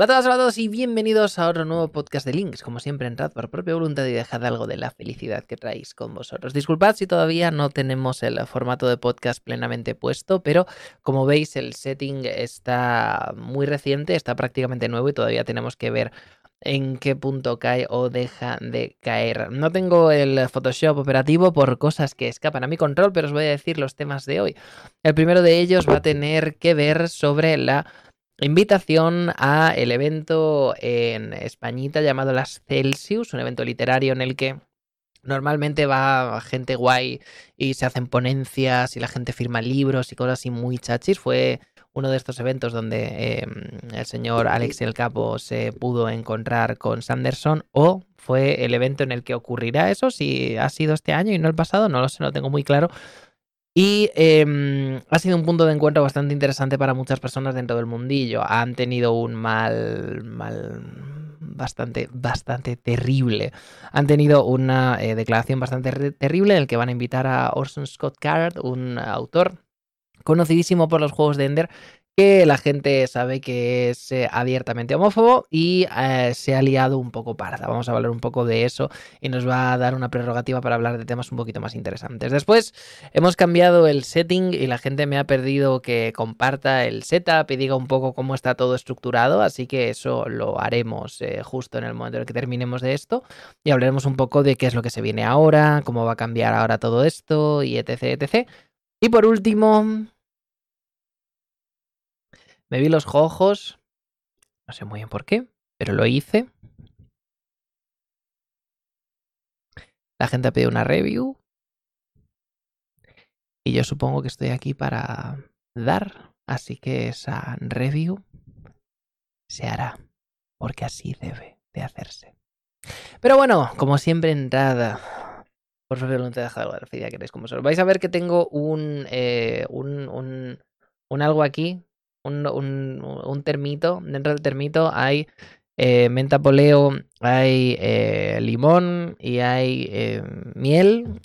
Hola a todas, hola a todos y bienvenidos a otro nuevo podcast de Links. Como siempre, entrad por propia voluntad y dejad algo de la felicidad que traéis con vosotros. Disculpad si todavía no tenemos el formato de podcast plenamente puesto, pero como veis el setting está muy reciente, está prácticamente nuevo y todavía tenemos que ver en qué punto cae o deja de caer. No tengo el Photoshop operativo por cosas que escapan a mi control, pero os voy a decir los temas de hoy. El primero de ellos va a tener que ver sobre la invitación a el evento en Españita llamado Las Celsius, un evento literario en el que normalmente va gente guay y se hacen ponencias y la gente firma libros y cosas así muy chachis. Fue uno de estos eventos donde em, el señor Alex el Capo se pudo encontrar con Sanderson o fue el evento en el que ocurrirá eso, si ha sido este año y no el pasado, no lo sé, no lo tengo muy claro, y em, ha sido un punto de encuentro bastante interesante para muchas personas dentro del mundillo. Han tenido un mal, mal, bastante, bastante terrible. Han tenido una eh, declaración bastante terrible en el que van a invitar a Orson Scott Card, un autor conocidísimo por los juegos de Ender, la gente sabe que es eh, abiertamente homófobo y eh, se ha liado un poco parda. Vamos a hablar un poco de eso y nos va a dar una prerrogativa para hablar de temas un poquito más interesantes. Después hemos cambiado el setting y la gente me ha pedido que comparta el setup y diga un poco cómo está todo estructurado, así que eso lo haremos eh, justo en el momento en el que terminemos de esto y hablaremos un poco de qué es lo que se viene ahora, cómo va a cambiar ahora todo esto y etc. etc. Y por último, me vi los ojos. No sé muy bien por qué, pero lo hice. La gente ha pedido una review. Y yo supongo que estoy aquí para dar. Así que esa review se hará. Porque así debe de hacerse. Pero bueno, como siempre, entrada. Por favor, no te deja algo de la queréis como solo. Vais a ver que tengo un, eh, un, un algo aquí un, termito. Dentro del termito hay eh, menta poleo, hay eh, limón y hay eh, miel.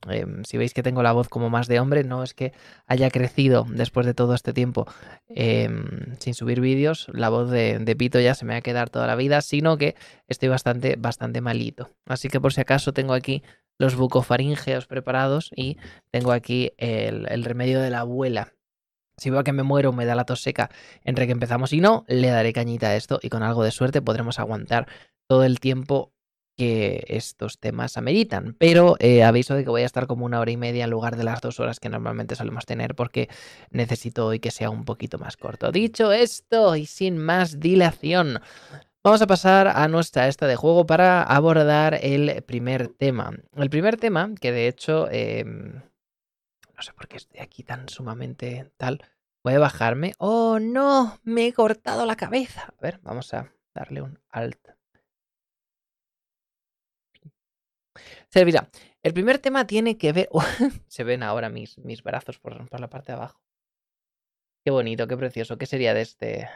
si veis que tengo la voz como más de hombre, no es que haya crecido después de todo este tiempo sin subir vídeos. La voz de, de, Pito ya se me va a quedar toda la vida, sino que estoy bastante, bastante malito. Así que por si acaso tengo aquí los bucofaringeos preparados y tengo aquí el, el remedio de la abuela si veo que me muero, me da la tos seca entre que empezamos y no, le daré cañita a esto y con algo de suerte podremos aguantar todo el tiempo que estos temas ameritan. Pero eh, aviso de que voy a estar como una hora y media en lugar de las dos horas que normalmente solemos tener porque necesito hoy que sea un poquito más corto. Dicho esto y sin más dilación, vamos a pasar a nuestra esta de juego para abordar el primer tema. El primer tema, que de hecho... Em, no sé por qué estoy aquí tan sumamente tal. Voy a bajarme. ¡Oh, no! Me he cortado la cabeza. A ver, vamos a darle un alt. Servirá. El primer tema tiene que ver... Se ven ahora mis, mis brazos por, por la parte de abajo. Qué bonito, qué precioso. ¿Qué sería de este...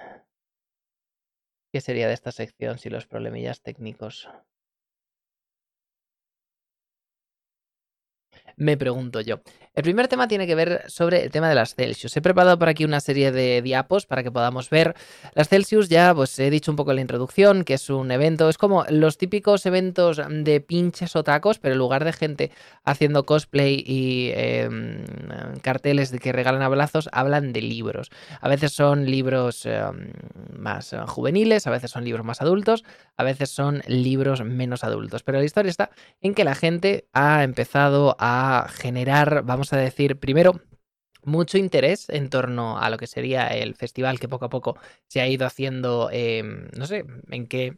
¿Qué sería de esta sección si los problemillas técnicos me pregunto yo. El primer tema tiene que ver sobre el tema de las Celsius. He preparado por aquí una serie de diapos para que podamos ver. Las Celsius ya, pues he dicho un poco en la introducción, que es un evento, es como los típicos eventos de pinches o tacos, pero en lugar de gente haciendo cosplay y em, carteles de que regalan abrazos, hablan de libros. A veces son libros em, más juveniles, a veces son libros más adultos, a veces son libros menos adultos. Pero la historia está en que la gente ha empezado a generar, vamos a decir, primero, mucho interés en torno a lo que sería el festival que poco a poco se ha ido haciendo, em, no sé en qué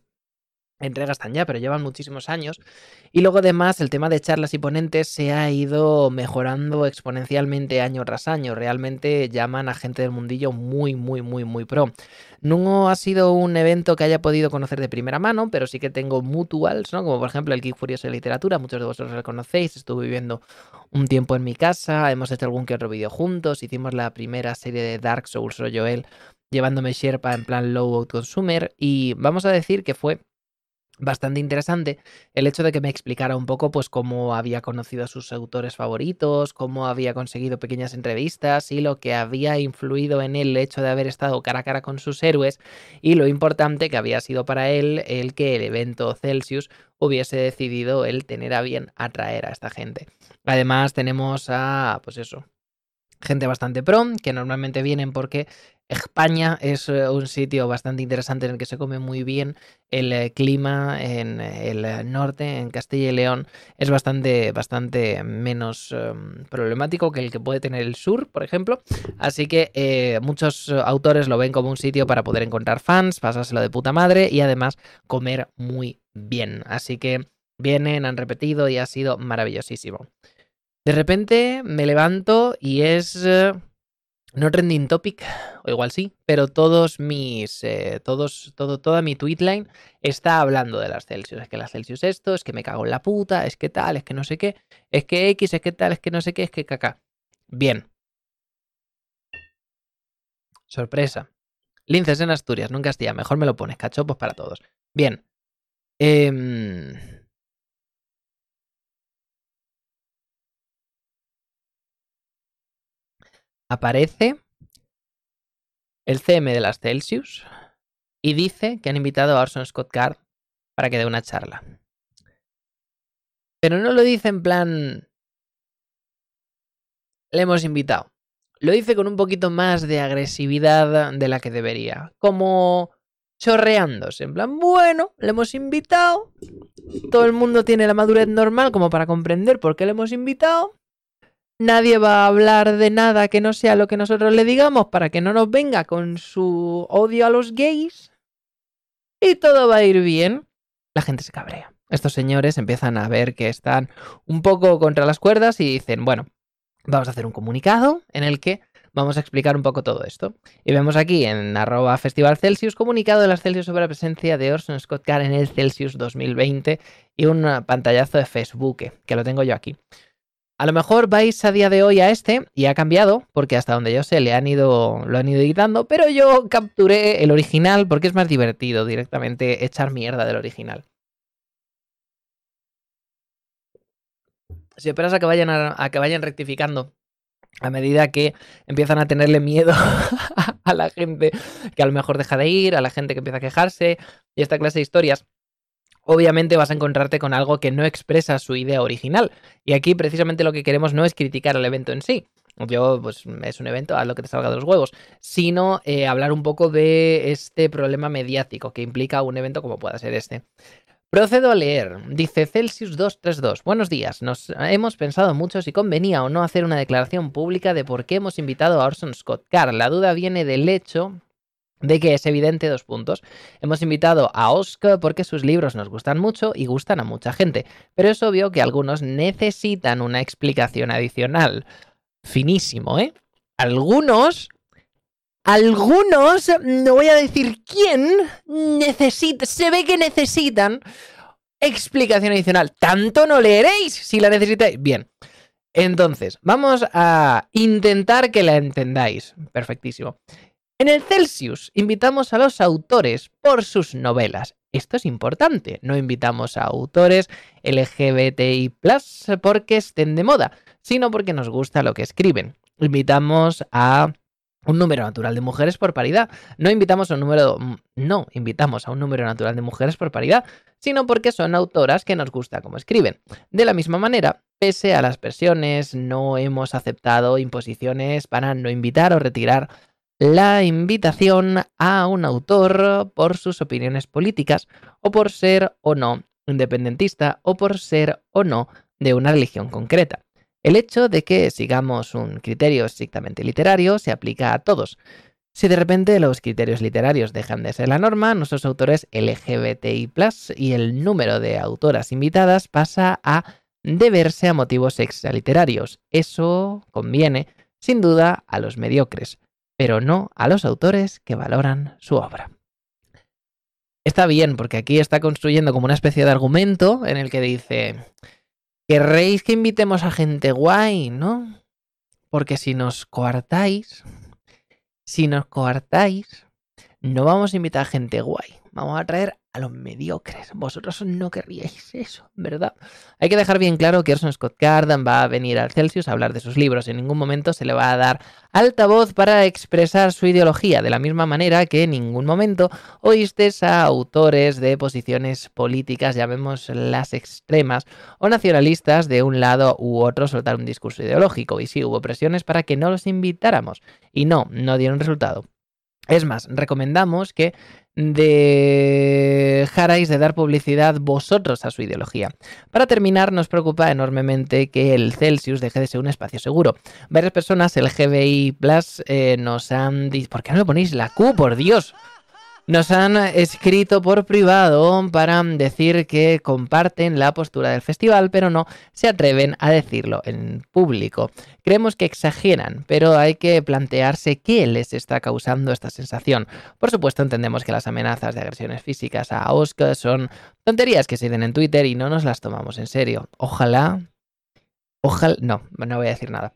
entregas están ya, pero llevan muchísimos años. Y luego además el tema de charlas y ponentes se ha ido mejorando exponencialmente año tras año. Realmente llaman a gente del mundillo muy, muy, muy, muy pro. No ha sido un evento que haya podido conocer de primera mano, pero sí que tengo mutuals, ¿no? Como por ejemplo el Geek Furioso de Literatura, muchos de vosotros lo conocéis, estuve viviendo un tiempo en mi casa, hemos hecho algún que otro vídeo juntos, hicimos la primera serie de Dark Souls o Joel llevándome Sherpa en plan low out consumer y vamos a decir que fue bastante interesante el hecho de que me explicara un poco pues cómo había conocido a sus autores favoritos, cómo había conseguido pequeñas entrevistas y lo que había influido en él el hecho de haber estado cara a cara con sus héroes y lo importante que había sido para él el que el evento Celsius hubiese decidido el tener a bien atraer a esta gente. Además tenemos a pues eso, gente bastante pro, que normalmente vienen porque España es eh, un sitio bastante interesante en el que se come muy bien. El eh, clima en el norte, en Castilla y León, es bastante, bastante menos em, problemático que el que puede tener el sur, por ejemplo. Así que eh, muchos autores lo ven como un sitio para poder encontrar fans, pasárselo de puta madre y además comer muy bien. Así que vienen, han repetido y ha sido maravillosísimo. De repente me levanto y es no trending topic, o igual sí, pero todos mis, eh, todos, todo, toda mi tweetline está hablando de las Celsius. Es que las Celsius esto, es que me cago en la puta, es que tal, es que no sé qué, es que X, es que tal, es que no sé qué, es que caca. Bien. Sorpresa. Linces en Asturias, no en. Mejor me lo pones, cachopos para todos. Bien. Eh... aparece el CM de las Celsius y dice que han invitado a Orson Scott Card para que dé una charla. Pero no lo dice en plan... Le hemos invitado. Lo dice con un poquito más de agresividad de la que debería. Como chorreándose. En plan, bueno, le hemos invitado. Todo el mundo tiene la madurez normal como para comprender por qué le hemos invitado. Nadie va a hablar de nada que no sea lo que nosotros le digamos para que no nos venga con su odio a los gays. Y todo va a ir bien. La gente se cabrea. Estos señores empiezan a ver que están un poco contra las cuerdas y dicen, bueno, vamos a hacer un comunicado en el que vamos a explicar un poco todo esto. Y vemos aquí en arroba comunicado de las Celsius sobre la presencia de Orson Scott Card en el Celsius 2020 y un pantallazo de Facebook, que lo tengo yo aquí. A lo mejor vais a día de hoy a este y ha cambiado, porque hasta donde yo sé le han ido, lo han ido editando, pero yo capturé el original porque es más divertido directamente echar mierda del original. Si esperas a que vayan, a, que vayan rectificando a medida que empiezan a tenerle miedo a la gente que a lo mejor deja de ir, a la gente que empieza a quejarse y esta clase de historias, obviamente vas a encontrarte con algo que no expresa su idea original. Y aquí precisamente lo que queremos no es criticar al evento en sí. Yo, pues es un evento, haz lo que te salga de los huevos, sino eh, hablar un poco de este problema mediático que implica un evento como pueda ser este. Procedo a leer. Dice Celsius 232. Buenos días. Nos hemos pensado mucho si convenía o no hacer una declaración pública de por qué hemos invitado a Orson Scott Card. La duda viene del hecho de que es evidente dos puntos. Hemos invitado a Oscar porque sus libros nos gustan mucho y gustan a mucha gente, pero es obvio que algunos necesitan una explicación adicional. Finísimo, ¿eh? Algunos, algunos, no voy a decir quién, necesita, se ve que necesitan explicación adicional. Tanto no leeréis si la necesitáis. Bien. Entonces, vamos a intentar que la entendáis. Perfectísimo. En el Celsius invitamos a los autores por sus novelas. Esto es importante, no invitamos a autores LGBTI porque estén de moda, sino porque nos gusta lo que escriben. Invitamos a un número natural de mujeres por paridad. No invitamos a un número mm, no, invitamos a un número natural de mujeres por paridad, sino porque son autoras que nos gusta cómo escriben. De la misma manera, pese a las presiones, no hemos aceptado imposiciones para no invitar o retirar la invitación a un autor por sus opiniones políticas o por ser o no independentista o por ser o no de una religión concreta. El hecho de que sigamos un criterio estrictamente literario se aplica a todos. Si de repente los criterios literarios dejan de ser la norma, nuestros autores LGBTI y el número de autoras invitadas pasa a deberse a motivos extraliterarios. Eso conviene, sin duda, a los mediocres pero no a los autores que valoran su obra. Está bien, porque aquí está construyendo como una especie de argumento en el que dice, querréis que invitemos a gente guay, ¿no? Porque si nos coartáis, si nos coartáis, no vamos a invitar a gente guay, vamos a traer a los mediocres. Vosotros no querríais eso, ¿verdad? Hay que dejar bien claro que Orson Scott Card va a venir al Celsius a hablar de sus libros. En ningún momento se le va a dar altavoz para expresar su ideología, de la misma manera que en ningún momento oíste a autores de posiciones políticas, llamémoslas extremas, o nacionalistas de un lado u otro soltar un discurso ideológico. Y sí, hubo presiones para que no los invitáramos. Y no, no dieron resultado. Es más, recomendamos que dejarais de dar publicidad vosotros a su ideología. Para terminar, nos preocupa enormemente que el Celsius deje de ser un espacio seguro. Varias personas, el GBI Plus, eh, nos han dicho... ¿Por qué no le ponéis la Q, por Dios? Nos han escrito por privado para decir que comparten la postura del festival, pero no se atreven a decirlo en público. Creemos que exageran, pero hay que plantearse qué les está causando esta sensación. Por supuesto, entendemos que las amenazas de agresiones físicas a Oscar son tonterías que se dicen en Twitter y no nos las tomamos en serio. Ojalá... Ojalá... No, no voy a decir nada.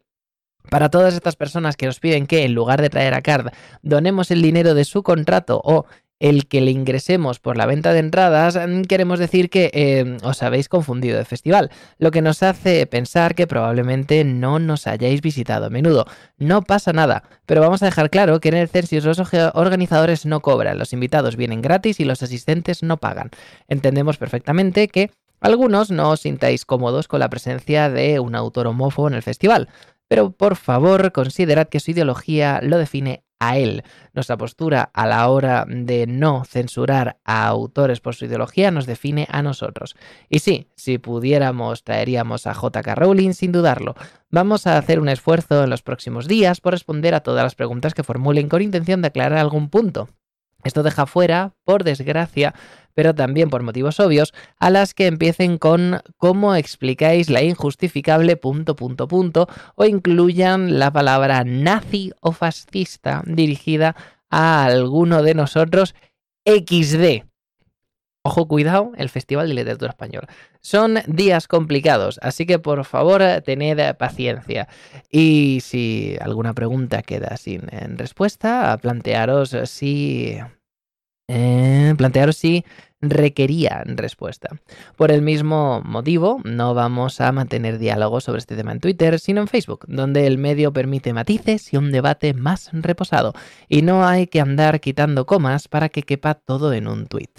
Para todas estas personas que nos piden que en lugar de traer a Card donemos el dinero de su contrato o el que le ingresemos por la venta de entradas, mm, queremos decir que eh, os habéis confundido de festival, lo que nos hace pensar que probablemente no nos hayáis visitado a menudo. No pasa nada, pero vamos a dejar claro que en el Censius los organizadores no cobran, los invitados vienen gratis y los asistentes no pagan. Entendemos perfectamente que algunos no os sintáis cómodos con la presencia de un autor homófobo en el festival, pero por favor considerad que su ideología lo define a él. Nuestra postura a la hora de no censurar a autores por su ideología nos define a nosotros. Y sí, si pudiéramos traeríamos a JK Rowling sin dudarlo. Vamos a hacer un esfuerzo en los próximos días por responder a todas las preguntas que formulen con intención de aclarar algún punto. Esto deja fuera, por desgracia, pero también por motivos obvios, a las que empiecen con cómo explicáis la injustificable punto punto punto o incluyan la palabra nazi o fascista dirigida a alguno de nosotros XD. Ojo, cuidado, el Festival de Literatura Española. Son días complicados, así que por favor tened paciencia. Y si alguna pregunta queda sin respuesta, plantearos si eh, plantearos si requería respuesta. Por el mismo motivo, no vamos a mantener diálogo sobre este tema en Twitter, sino en Facebook, donde el medio permite matices y un debate más reposado, y no hay que andar quitando comas para que quepa todo en un tweet.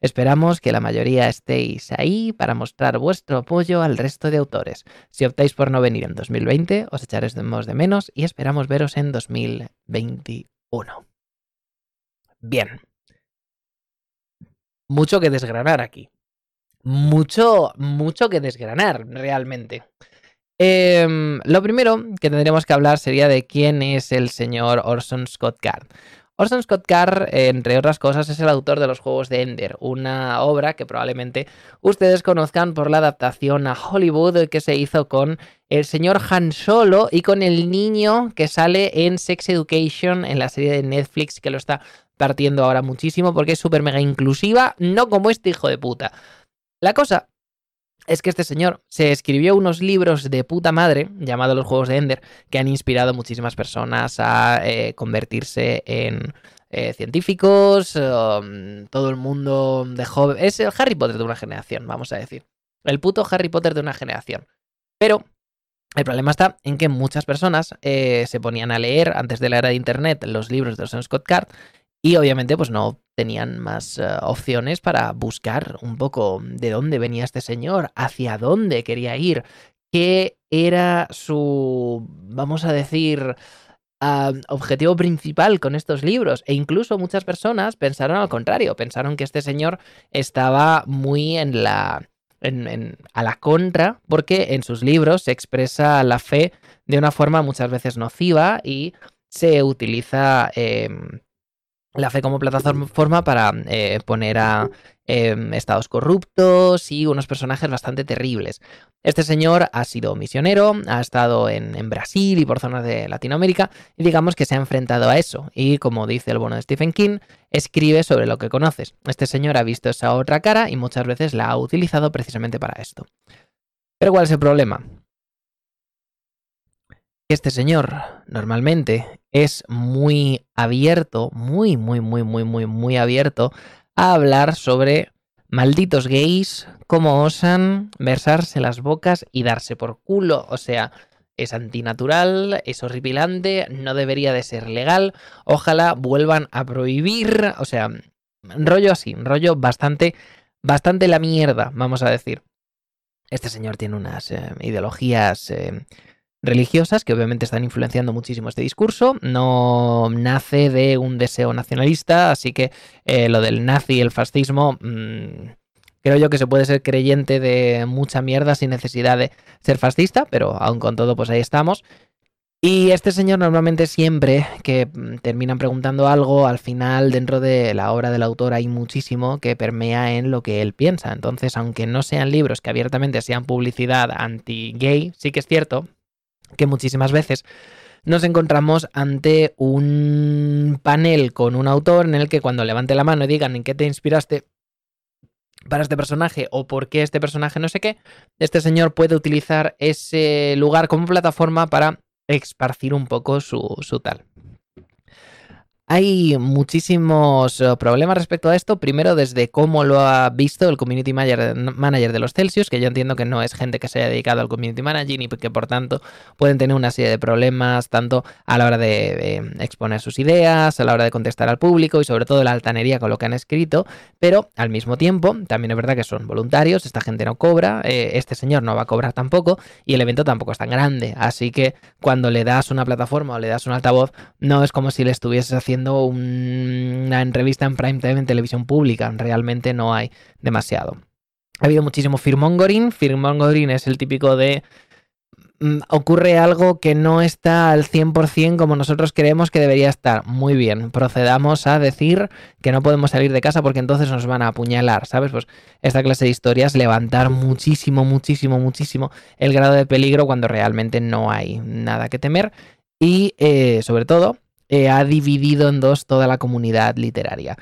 Esperamos que la mayoría estéis ahí para mostrar vuestro apoyo al resto de autores. Si optáis por no venir en 2020, os echaremos de menos y esperamos veros en 2021. Bien, mucho que desgranar aquí. Mucho, mucho que desgranar, realmente. Em, lo primero que tendríamos que hablar sería de quién es el señor Orson Scott Card. Orson Scott Card, entre otras cosas, es el autor de los Juegos de Ender, una obra que probablemente ustedes conozcan por la adaptación a Hollywood que se hizo con el señor Han Solo y con el niño que sale en Sex Education en la serie de Netflix que lo está partiendo ahora muchísimo porque es súper mega inclusiva, no como este hijo de puta. La cosa es que este señor se escribió unos libros de puta madre llamados Los Juegos de Ender que han inspirado a muchísimas personas a eh, convertirse en eh, científicos, um, todo el mundo de joven. Es el Harry Potter de una generación, vamos a decir. El puto Harry Potter de una generación. Pero el problema está en que muchas personas eh, se ponían a leer antes de la era de Internet los libros de Orson Scott Card y obviamente pues no tenían más eh, opciones para buscar un poco de dónde venía este señor, hacia dónde quería ir, qué era su, vamos a decir, objetivo principal con estos libros. E incluso muchas personas pensaron al contrario, pensaron que este señor estaba muy en la... a la contra, porque en sus libros se expresa la fe de una forma muchas veces nociva y se utiliza em, la fe como plataforma para eh, poner a em, estados corruptos y unos personajes bastante terribles. Este señor ha sido misionero, ha estado en, Brasil y por zonas de Latinoamérica y digamos que se ha enfrentado a eso y como dice el bueno de Stephen King, escribe sobre lo que conoces. Este señor ha visto esa otra cara y muchas veces la ha utilizado precisamente para esto. Pero ¿cuál es el problema? Este señor normalmente es muy abierto, muy, muy, muy, muy, muy, muy abierto a hablar sobre malditos gays, cómo osan versarse las bocas y darse por culo. O sea, es antinatural, es horripilante, no debería de ser legal. Ojalá vuelvan a prohibir. O sea, rollo así, rollo bastante, bastante la mierda, vamos a decir. Este señor tiene unas eh, ideologías eh, religiosas que obviamente están influenciando muchísimo este discurso. No nace de un deseo nacionalista, así que eh, lo del nazi y el fascismo... Mm, creo yo que se puede ser creyente de mucha mierda sin necesidad de ser fascista, pero aún con todo, pues ahí estamos. Y este señor normalmente siempre que mm, terminan preguntando algo, al final dentro de la obra del autor hay muchísimo que permea en lo que él piensa. Entonces, aunque no sean libros que abiertamente sean publicidad anti-gay, sí que es cierto que muchísimas veces nos encontramos ante un panel con un autor en el que cuando levante la mano y digan en qué te inspiraste para este personaje o por qué este personaje no sé qué, este señor puede utilizar ese lugar como plataforma para esparcir un poco su, su tal. Hay muchísimos eh, problemas respecto a esto. Primero, desde cómo lo ha visto el community manager de los Celsius, que yo entiendo que no es gente que se haya dedicado al community managing y que por tanto pueden tener una serie de problemas tanto a la hora de, exponer sus ideas, a la hora de contestar al público y sobre todo la altanería con lo que han escrito. Pero al mismo tiempo, también es verdad que son voluntarios, esta gente no cobra, eh, este señor no va a cobrar tampoco y el evento tampoco es tan grande. Así que cuando le das una plataforma o le das un altavoz, no es como si le estuvieses haciendo una entrevista en prime time en televisión pública. Realmente no hay demasiado. Ha habido muchísimo firmongering. Firmongering es el típico de mm, ocurre algo que no está al 100% como nosotros creemos que debería estar. Muy bien, procedamos a decir que no podemos salir de casa porque entonces nos van a apuñalar, ¿sabes? Pues esta clase de historias levantar muchísimo, muchísimo, muchísimo el grado de peligro cuando realmente no hay nada que temer y eh, sobre todo eh, ha dividido en dos toda la comunidad literaria.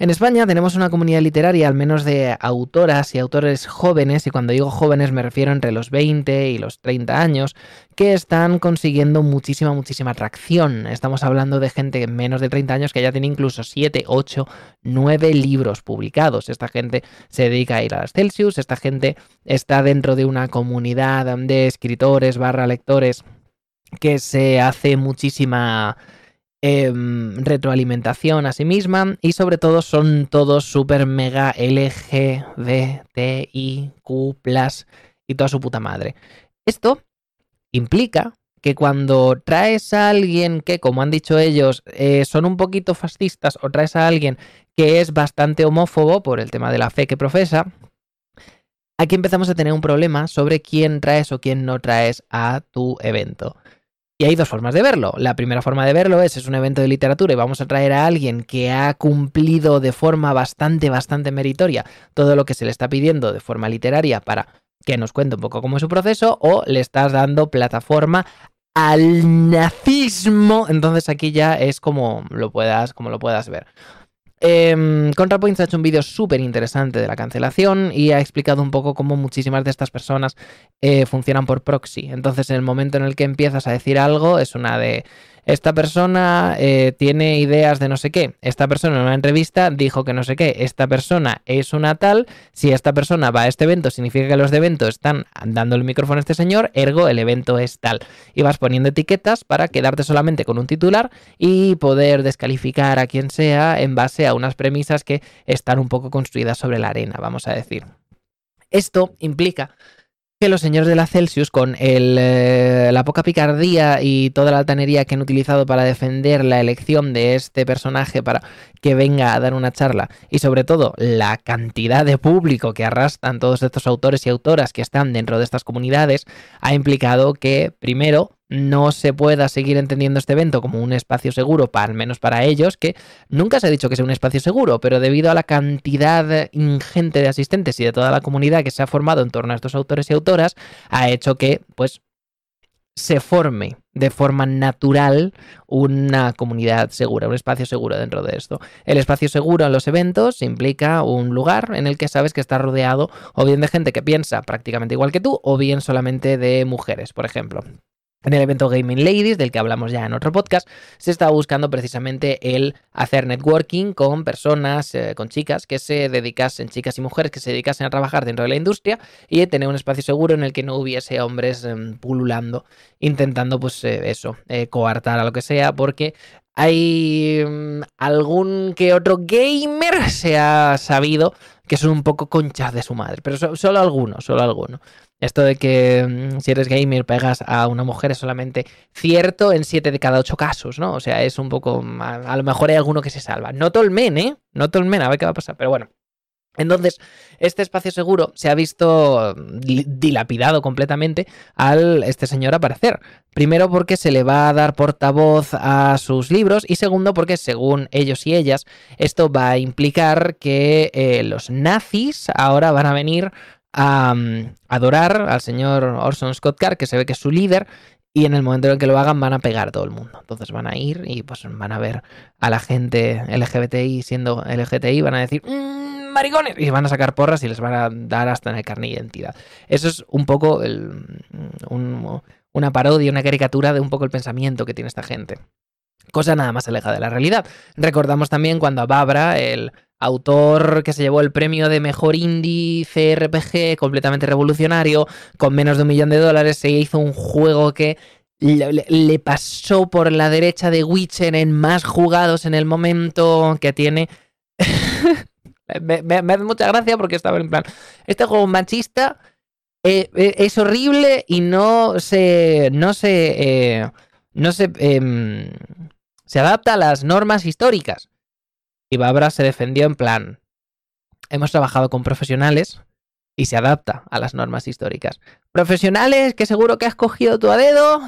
En España tenemos una comunidad literaria, al menos de autoras y autores jóvenes, y cuando digo jóvenes me refiero entre los 20 y los 30 años, que están consiguiendo muchísima, muchísima atracción. Estamos hablando de gente menos de 30 años que ya tiene incluso 7, 8, 9 libros publicados. Esta gente se dedica a ir a las Celsius, esta gente está dentro de una comunidad de escritores barra lectores que se hace muchísima Em, retroalimentación a sí misma y sobre todo son todos super mega LGBTIQ y toda su puta madre. Esto implica que cuando traes a alguien que, como han dicho ellos, eh, son un poquito fascistas o traes a alguien que es bastante homófobo por el tema de la fe que profesa, aquí empezamos a tener un problema sobre quién traes o quién no traes a tu evento. Y hay dos formas de verlo. La primera forma de verlo es, es un evento de literatura y vamos a traer a alguien que ha cumplido de forma bastante, bastante meritoria todo lo que se le está pidiendo de forma literaria para que nos cuente un poco cómo es su proceso o le estás dando plataforma al nazismo. Entonces aquí ya es como lo puedas, como lo puedas ver. Eh, ContraPoints ha hecho un vídeo súper interesante de la cancelación y ha explicado un poco cómo muchísimas de estas personas eh, funcionan por proxy. Entonces, en el momento en el que empiezas a decir algo, es una de esta persona eh, tiene ideas de no sé qué, esta persona en una entrevista dijo que no sé qué, esta persona es una tal, si esta persona va a este evento significa que los de evento están dando el micrófono a este señor, ergo el evento es tal. Y vas poniendo etiquetas para quedarte solamente con un titular y poder descalificar a quien sea en base a unas premisas que están un poco construidas sobre la arena, vamos a decir. Esto implica que los señores de la Celsius, con eh, la poca picardía y toda la altanería que han utilizado para defender la elección de este personaje para que venga a dar una charla, y sobre todo la cantidad de público que arrastran todos estos autores y autoras que están dentro de estas comunidades, ha implicado que, primero, no se pueda seguir entendiendo este evento como un espacio seguro, al menos para ellos, que nunca se ha dicho que sea un espacio seguro, pero debido a la cantidad ingente de asistentes y de toda la comunidad que se ha formado en torno a estos autores y autoras, ha hecho que, pues, se forme de forma natural una comunidad segura, un espacio seguro dentro de esto. El espacio seguro en los eventos implica un lugar en el que sabes que está rodeado o bien de gente que piensa prácticamente igual que tú o bien solamente de mujeres, por ejemplo. En el evento Gaming Ladies, del que hablamos ya en otro podcast, se estaba buscando precisamente el hacer networking con personas, eh, con chicas que se dedicasen, chicas y mujeres que se dedicasen a trabajar dentro de la industria y tener un espacio seguro en el que no hubiese hombres em, pululando, intentando pues eh, eso, eh, coartar a lo que sea, porque hay mm, algún que otro gamer se ha sabido que son un poco conchas de su madre, pero solo algunos, solo algunos. Esto de que mm, si eres gamer pegas a una mujer es solamente cierto en 7 de cada 8 casos, ¿no? O sea, es un poco. A, lo mejor hay alguno que se salva. No todo el men, ¿eh? No todo el men, a ver qué va a pasar. Pero bueno. Entonces, este espacio seguro se ha visto dilapidado completamente al este señor aparecer. Primero porque se le va a dar portavoz a sus libros y segundo porque según ellos y ellas esto va a implicar que eh, los nazis ahora van a venir a mm, adorar al señor Orson Scott Card, que se ve que es su líder, y en el momento en el que lo hagan van a pegar a todo el mundo. Entonces van a ir y pues van a ver a la gente LGBTI siendo LGTI, van a decir mmm, maricones y van a sacar porras y les van a dar hasta en el carnet de identidad. Eso es un poco una parodia, una caricatura de un poco el pensamiento que tiene esta gente. Cosa nada más alejada de la realidad. Recordamos también cuando a Babra, el autor que se llevó el premio de mejor indie CRPG completamente revolucionario, con menos de un millón de dólares, se hizo un juego que le, pasó por la derecha de Witcher en más jugados en el momento que tiene. me, hace mucha gracia porque estaba en plan. Este juego machista eh, eh, es horrible y no se. No se. Eh, no se. Em, se adapta a las normas históricas. Y Babra se defendió en plan, hemos trabajado con profesionales y se adapta a las normas históricas. Profesionales que seguro que has cogido tu a dedo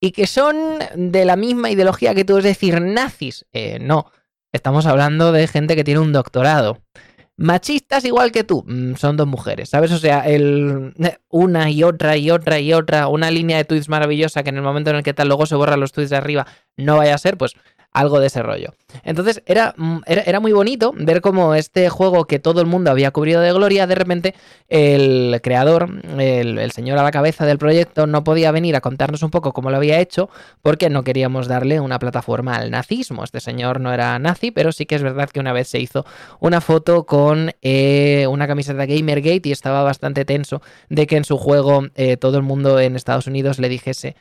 y que son de la misma ideología que tú, es decir, nazis. Eh, no, estamos hablando de gente que tiene un doctorado. Machistas igual que tú, mm, son dos mujeres, ¿sabes? O sea, el, una y otra y otra y otra, una línea de tweets maravillosa que en el momento en el que tal luego se borran los tweets de arriba no vaya a ser, pues algo de ese rollo. Entonces mm, era, era, muy bonito ver cómo este juego que todo el mundo había cubrido de gloria, de repente el creador, el, señor a la cabeza del proyecto, no podía venir a contarnos un poco cómo lo había hecho porque no queríamos darle una plataforma al nazismo. Este señor no era nazi, pero sí que es verdad que una vez se hizo una foto con eh, una camiseta Gamergate y estaba bastante tenso de que en su juego eh, todo el mundo en Estados Unidos le dijese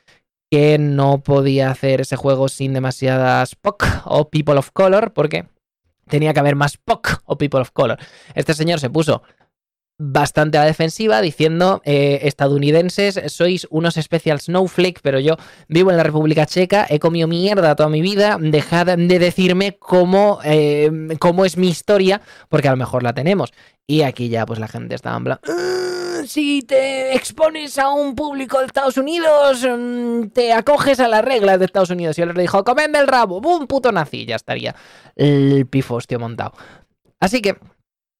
que no podía hacer ese juego sin demasiadas POC o People of Color, porque tenía que haber más POC o People of Color. Este señor se puso bastante a la defensiva diciendo eh, estadounidenses sois unos special snowflake pero yo vivo en la República Checa he comido mierda toda mi vida dejad de decirme cómo, eh, cómo es mi historia porque a lo mejor la tenemos y aquí ya pues la gente estaba en plan si te expones a un público de Estados Unidos, mm, te acoges a las reglas de Estados Unidos. Y él le dijo, comedme el rabo, ¡bum! Puto nazi. Ya estaría el pifostio montado. Así que,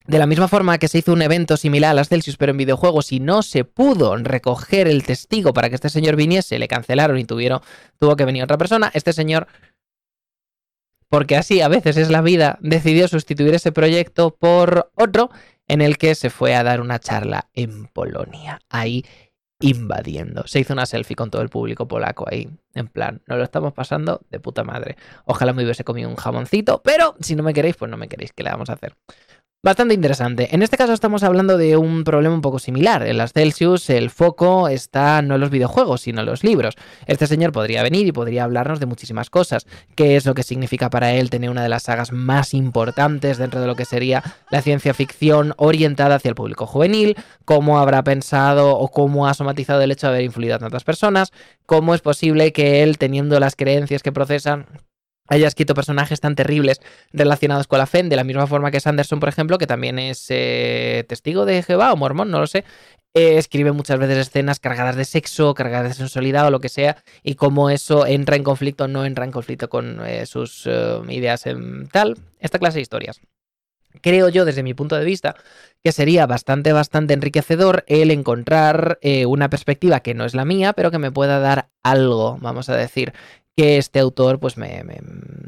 de la misma forma que se hizo un evento similar a las Celsius, pero en videojuegos, y no se pudo recoger el testigo para que este señor viniese, le cancelaron y tuvieron, tuvo que venir otra persona, este señor porque así a veces es la vida, decidió sustituir ese proyecto por otro en el que se fue a dar una charla en Polonia, ahí invadiendo. Se hizo una selfie con todo el público polaco ahí, en plan, nos lo estamos pasando de puta madre. Ojalá me hubiese comido un jamoncito, pero si no me queréis, pues no me queréis, ¿qué le vamos a hacer? Bastante interesante. En este caso estamos hablando de un problema un poco similar. En las Celsius el foco está no en los videojuegos, sino en los libros. Este señor podría venir y podría hablarnos de muchísimas cosas. ¿Qué es lo que significa para él tener una de las sagas más importantes dentro de lo que sería la ciencia ficción orientada hacia el público juvenil? ¿Cómo habrá pensado o cómo ha somatizado el hecho de haber influido a tantas personas? ¿Cómo es posible que él, teniendo las creencias que procesan, haya escrito personajes tan terribles relacionados con la fe, de la misma forma que Sanderson, por ejemplo, que también es eh, testigo de Jehová o mormón, no lo sé, eh, escribe muchas veces escenas cargadas de sexo, cargadas de sensualidad o lo que sea, y cómo eso entra en conflicto o no entra en conflicto con eh, sus ideas en tal, esta clase de historias. Creo yo, desde mi punto de vista, que sería bastante, bastante enriquecedor el encontrar una perspectiva que no es la mía, pero que me pueda dar algo, vamos a decir, que este autor pues me,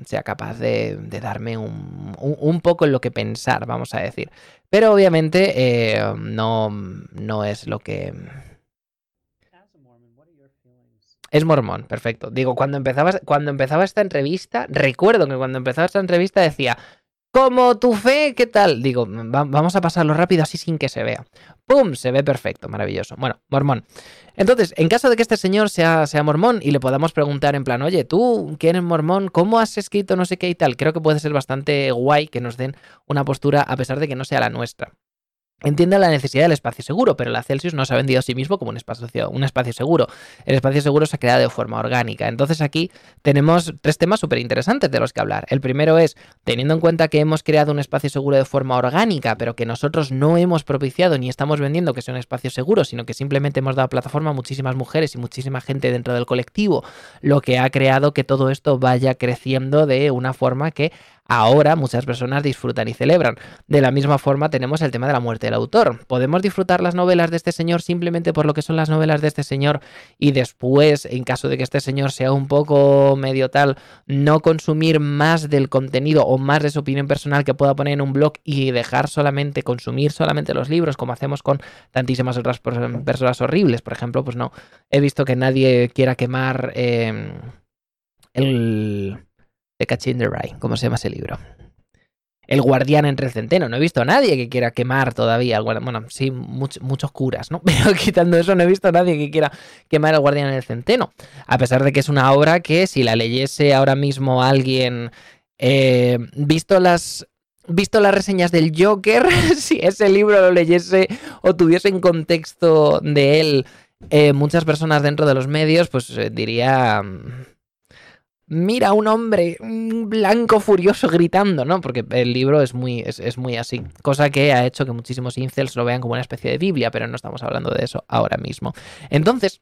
sea capaz de, darme un, poco en lo que pensar, vamos a decir. Pero obviamente eh, no, no es lo que... Es mormón, perfecto. Digo, cuando empezaba, cuando empezaba esta entrevista, recuerdo que cuando empezaba esta entrevista decía, como tu fe, ¿qué tal? Digo, vamos a pasarlo rápido así sin que se vea. ¡Pum! Se ve perfecto, maravilloso. Bueno, mormón. Entonces, en caso de que este señor sea, sea mormón y le podamos preguntar en plan, oye, tú, ¿quién eres mormón? ¿Cómo has escrito no sé qué y tal? Creo que puede ser bastante guay que nos den una postura a pesar de que no sea la nuestra. Entiende la necesidad del espacio seguro, pero la Celsius no se ha vendido a sí mismo como un espacio, un espacio seguro. El espacio seguro se ha creado de forma orgánica. Entonces aquí tenemos tres temas súper interesantes de los que hablar. El primero es, teniendo en cuenta que hemos creado un espacio seguro de forma orgánica, pero que nosotros no hemos propiciado ni estamos vendiendo que sea un espacio seguro, sino que simplemente hemos dado plataforma a muchísimas mujeres y muchísima gente dentro del colectivo, lo que ha creado que todo esto vaya creciendo de una forma que ahora muchas personas disfrutan y celebran. De la misma forma tenemos el tema de la muerte del autor. ¿Podemos disfrutar las novelas de este señor simplemente por lo que son las novelas de este señor y después, en caso de que este señor sea un poco medio tal, no consumir más del contenido o más de su opinión personal que pueda poner en un blog y dejar solamente, consumir solamente los libros como hacemos con tantísimas otras personas horribles? Por ejemplo, pues no, he visto que nadie quiera quemar... Eh, el, The Catch in the Rye, ¿cómo se llama ese libro? El guardián entre el centeno. No he visto a nadie que quiera quemar todavía. Bueno, sí, muchos curas, ¿no? Pero quitando eso, no he visto a nadie que quiera quemar al guardián en el centeno. A pesar de que es una obra que si la leyese ahora mismo alguien, eh, visto las visto las reseñas del Joker, si ese libro lo leyese o tuviese en contexto de él eh, muchas personas dentro de los medios, pues eh, diría mira un hombre blanco furioso gritando, ¿no? Porque el libro es muy, es, muy así. Cosa que ha hecho que muchísimos incels lo vean como una especie de Biblia, pero no estamos hablando de eso ahora mismo. Entonces,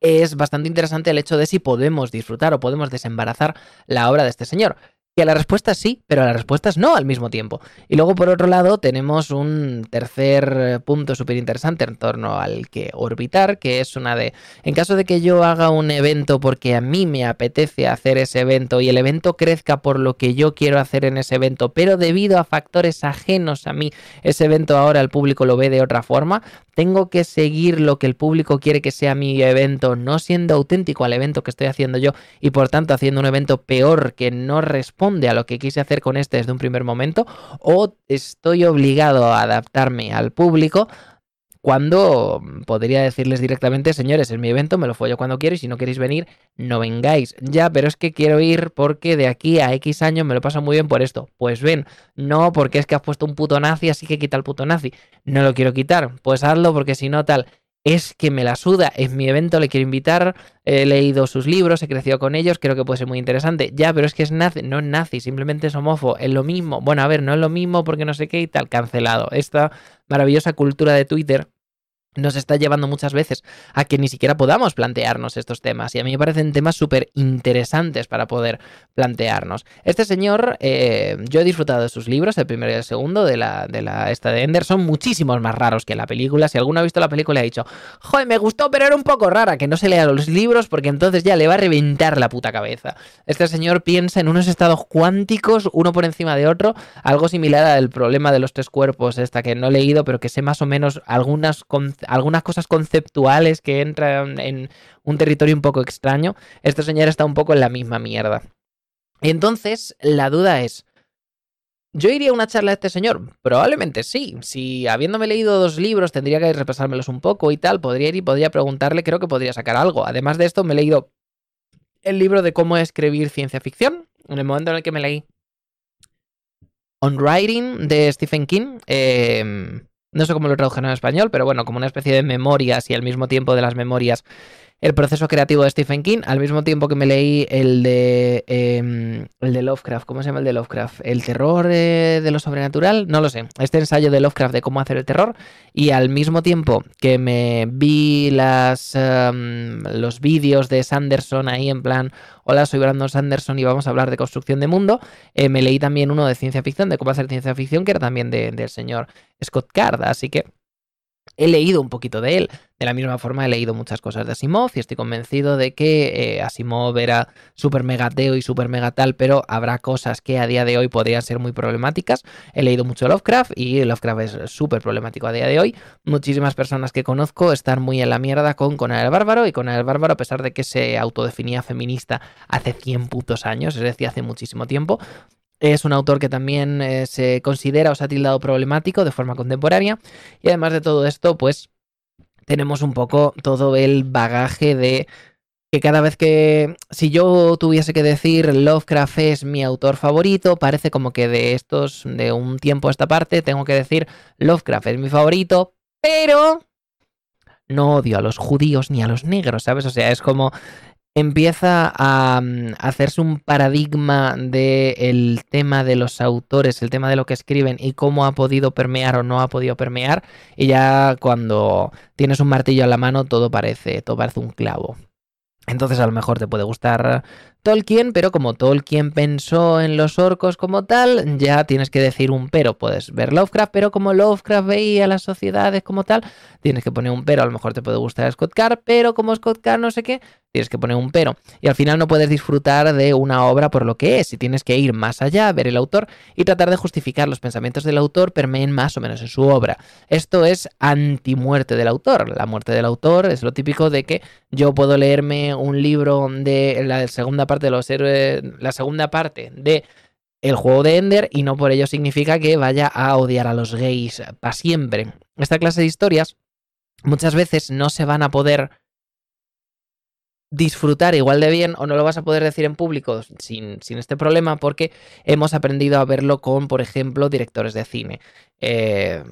es bastante interesante el hecho de si podemos disfrutar o podemos desembarazar la obra de este señor. Que la respuesta es sí, pero la respuesta es no al mismo tiempo. Y luego, por otro lado, tenemos un tercer eh, punto súper interesante en torno al que orbitar, que es una de, en caso de que yo haga un evento porque a mí me apetece hacer ese evento y el evento crezca por lo que yo quiero hacer en ese evento, pero debido a factores ajenos a mí, ese evento ahora el público lo ve de otra forma, tengo que seguir lo que el público quiere que sea mi evento, no siendo auténtico al evento que estoy haciendo yo y por tanto haciendo un evento peor que no responde a lo que quise hacer con este desde un primer momento o estoy obligado a adaptarme al público cuando podría decirles directamente, señores, es mi evento, me lo follo cuando quiero y si no queréis venir, no vengáis. Ya, pero es que quiero ir porque de aquí a X años me lo paso muy bien por esto. Pues ven, no porque es que has puesto un puto nazi, así que quita el puto nazi. No lo quiero quitar, pues hazlo porque si no tal es que me la suda, es mi evento, le quiero invitar, he leído sus libros, he crecido con ellos, creo que puede ser muy interesante. Ya, pero es que es nazi, no es nazi, simplemente es homófobo, es lo mismo. Bueno, a ver, no es lo mismo porque no sé qué y tal, cancelado. Esta maravillosa cultura de Twitter nos está llevando muchas veces a que ni siquiera podamos plantearnos estos temas. Y a mí me parecen temas súper interesantes para poder plantearnos. Este señor, eh, yo he disfrutado de sus libros, el primero y el segundo, de la, de la esta de Ender, son muchísimos más raros que la película. Si alguno ha visto la película ha dicho, joder, me gustó, pero era un poco rara, que no se lea los libros porque entonces ya le va a reventar la puta cabeza. Este señor piensa en unos estados cuánticos, uno por encima de otro, algo similar al problema de los tres cuerpos, esta que no he leído, pero que sé más o menos algunas algunas cosas conceptuales que entran en un territorio un poco extraño, este señor está un poco en la misma mierda. Entonces, la duda es, ¿Yo iría a una charla de este señor? Probablemente sí. Si habiéndome leído dos libros tendría que repasármelos un poco y tal, podría ir y podría preguntarle, creo que podría sacar algo. Además de esto, me he leído el libro de cómo escribir ciencia ficción. En el momento en el que me leí On Writing de Stephen King, eh, no sé cómo lo tradujeron en español, pero bueno, como una especie de memorias y al mismo tiempo de las memorias el proceso creativo de Stephen King, al mismo tiempo que me leí el de em, el de Lovecraft, ¿cómo se llama el de Lovecraft? ¿El terror eh, de lo sobrenatural? No lo sé. Este ensayo de Lovecraft de cómo hacer el terror y al mismo tiempo que me vi las em, los vídeos de Sanderson ahí en plan, hola, soy Brandon Sanderson y vamos a hablar de construcción de mundo, eh, me leí también uno de ciencia ficción, de cómo hacer ciencia ficción, que era también del señor Scott Card, así que he leído un poquito de él. De la misma forma he leído muchas cosas de Asimov y estoy convencido de que eh, Asimov era súper megateo y súper mega tal, pero habrá cosas que a día de hoy podrían ser muy problemáticas. He leído mucho Lovecraft y Lovecraft es súper problemático a día de hoy. Muchísimas personas que conozco están muy en la mierda con Conan el Bárbaro y Conan el Bárbaro, a pesar de que se autodefinía feminista hace 100 putos años, es decir, hace muchísimo tiempo, es un autor que también eh, se considera o se ha tildado problemático de forma contemporánea. Y además de todo esto, pues tenemos un poco todo el bagaje de que cada vez que si yo tuviese que decir Lovecraft es mi autor favorito, parece como que de estos de un tiempo a esta parte tengo que decir Lovecraft es mi favorito, pero no odio a los judíos ni a los negros, ¿sabes? O sea, es como empieza a, mm, hacerse un paradigma del tema de los autores, el tema de lo que escriben y cómo ha podido permear o no ha podido permear. Y ya cuando tienes un martillo en la mano todo parece, todo parece un clavo. Entonces a lo mejor te puede gustar Tolkien, pero como Tolkien pensó en los orcos como tal, ya tienes que decir un pero. Puedes ver Lovecraft, pero como Lovecraft veía las sociedades como tal, tienes que poner un pero. A lo mejor te puede gustar Scott Carr, pero como Scott Carr no sé qué, tienes que poner un pero. Y al final no puedes disfrutar de una obra por lo que es. Y tienes que ir más allá, ver el autor y tratar de justificar los pensamientos del autor permeen más o menos en su obra. Esto es anti-muerte del autor. La muerte del autor es lo típico de que yo puedo leerme un libro de la segunda parte de los héroes, la segunda parte de el juego de Ender y no por ello significa que vaya a odiar a los gays para siempre. Esta clase de historias muchas veces no se van a poder disfrutar igual de bien o no lo vas a poder decir en público sin, sin, este problema porque hemos aprendido a verlo con, por ejemplo, directores de cine. Eh...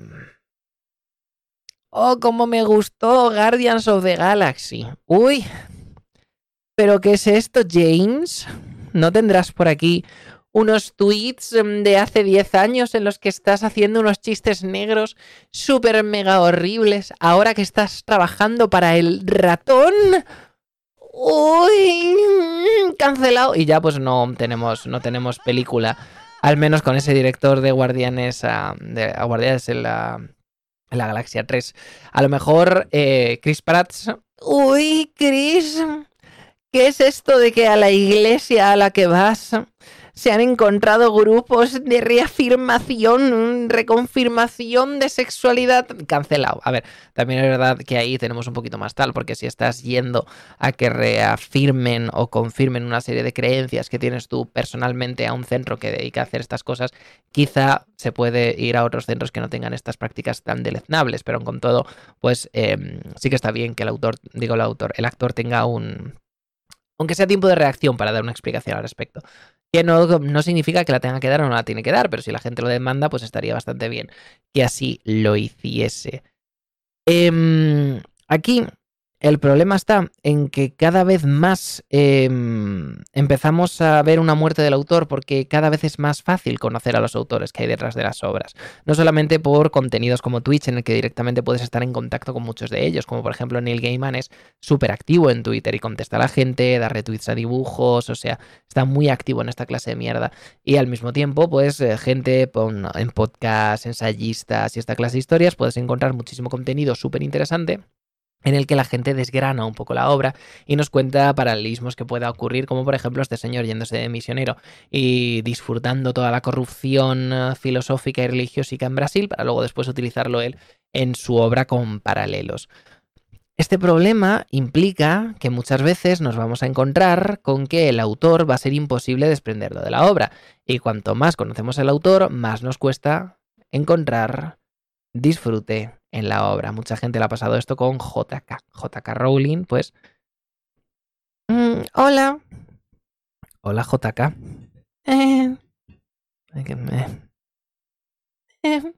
Oh, cómo me gustó Guardians of the Galaxy. Uy, ¿Pero qué es esto, James? ¿No tendrás por aquí unos tweets mm, de hace 10 años en los que estás haciendo unos chistes negros súper mega horribles ahora que estás trabajando para el ratón? Uy, cancelado. Y ya pues no tenemos, no tenemos película. Al menos con ese director de Guardianes, ah, de Guardianes en la, en la Galaxia 3. A lo mejor eh, Chris Pratt. Uy, Chris. ¿Qué es esto de que a la iglesia a la que vas se han encontrado grupos de reafirmación, reconfirmación de sexualidad cancelado? A ver, también es verdad que ahí tenemos un poquito más tal, porque si estás yendo a que reafirmen o confirmen una serie de creencias que tienes tú personalmente a un centro que dedica a hacer estas cosas, quizá se puede ir a otros centros que no tengan estas prácticas tan deleznables, pero con todo, pues em, sí que está bien que el autor, digo el autor, el actor tenga un aunque sea tiempo de reacción para dar una explicación al respecto. Que no, no, significa que la tenga que dar o no la tiene que dar, pero si la gente lo demanda, pues estaría bastante bien que así lo hiciese. Eh, aquí el problema está en que cada vez más em, empezamos a ver una muerte del autor porque cada vez es más fácil conocer a los autores que hay detrás de las obras. No solamente por contenidos como Twitch en el que directamente puedes estar en contacto con muchos de ellos, como por ejemplo Neil Gaiman es súper activo en Twitter y contesta a la gente, da retweets a dibujos, o sea, está muy activo en esta clase de mierda. Y al mismo tiempo, pues eh, gente en podcast, ensayistas y esta clase de historias, puedes encontrar muchísimo contenido súper interesante en el que la gente desgrana un poco la obra y nos cuenta paralelismos que pueda ocurrir, como por ejemplo este señor yéndose de misionero y disfrutando toda la corrupción eh, filosófica y religiósica en Brasil, para luego después utilizarlo él en su obra con paralelos. Este problema implica que muchas veces nos vamos a encontrar con que el autor va a ser imposible desprenderlo de la obra, y cuanto más conocemos al autor, más nos cuesta encontrar disfrute en la obra. Mucha gente le ha pasado esto con JK. JK Rowling, pues... Mm, hola. Hola JK. Eh, eh.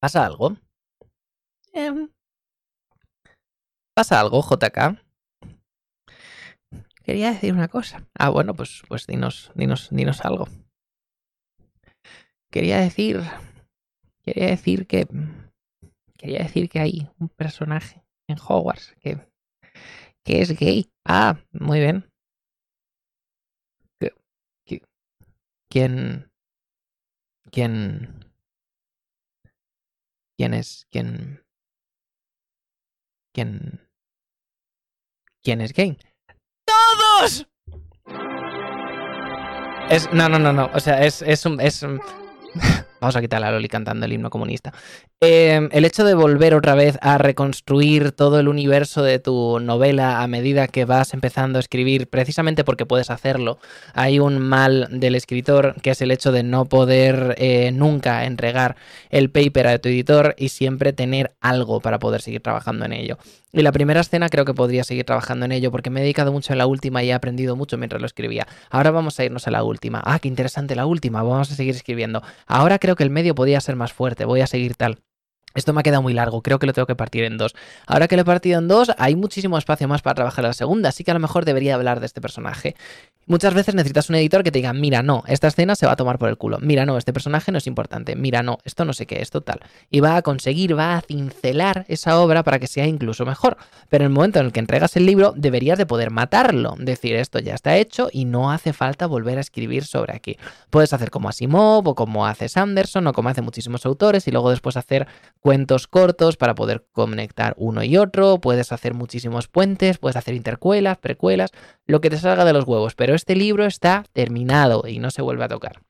¿Pasa algo? Eh. ¿Pasa algo, JK? Quería decir una cosa. Ah, bueno, pues, pues dinos, dinos, dinos algo. Quería decir Quería decir que. Quería decir que hay un personaje en Hogwarts que, que es gay. Ah, muy bien. ¿Quién. ¿Quién. ¿Quién es? ¿Quién? ¿Quién? ¿Quién es gay? ¡Todos! Es, no, no, no, no. O sea, es, es. Es un... Vamos a quitar a Loli cantando el himno comunista. Eh, el hecho de volver otra vez a reconstruir todo el universo de tu novela a medida que vas empezando a escribir, precisamente porque puedes hacerlo, hay un mal del escritor que es el hecho de no poder eh, nunca entregar el paper a tu editor y siempre tener algo para poder seguir trabajando en ello. Y la primera escena creo que podría seguir trabajando en ello porque me he dedicado mucho en la última y he aprendido mucho mientras lo escribía. Ahora vamos a irnos a la última. Ah, qué interesante la última. Vamos a seguir escribiendo. Ahora creo que el medio podía ser más fuerte. Voy a seguir tal. Esto me ha quedado muy largo, creo que lo tengo que partir en dos. Ahora que lo he partido en dos, hay muchísimo espacio más para trabajar la segunda, así que a lo mejor debería hablar de este personaje. Muchas veces necesitas un editor que te diga, mira, no, esta escena se va a tomar por el culo, mira, no, este personaje no es importante, mira, no, esto no sé qué, esto tal. Y va a conseguir, va a cincelar esa obra para que sea incluso mejor. Pero en el momento en el que entregas el libro, deberías de poder matarlo, decir, esto ya está hecho y no hace falta volver a escribir sobre aquí. Puedes hacer como Asimov o como hace Sanderson o como hace muchísimos autores y luego después hacer cuentos cortos para poder conectar uno y otro, puedes hacer muchísimos puentes, puedes hacer intercuelas, precuelas, lo que te salga de los huevos, pero este libro está terminado y no se vuelve a tocar.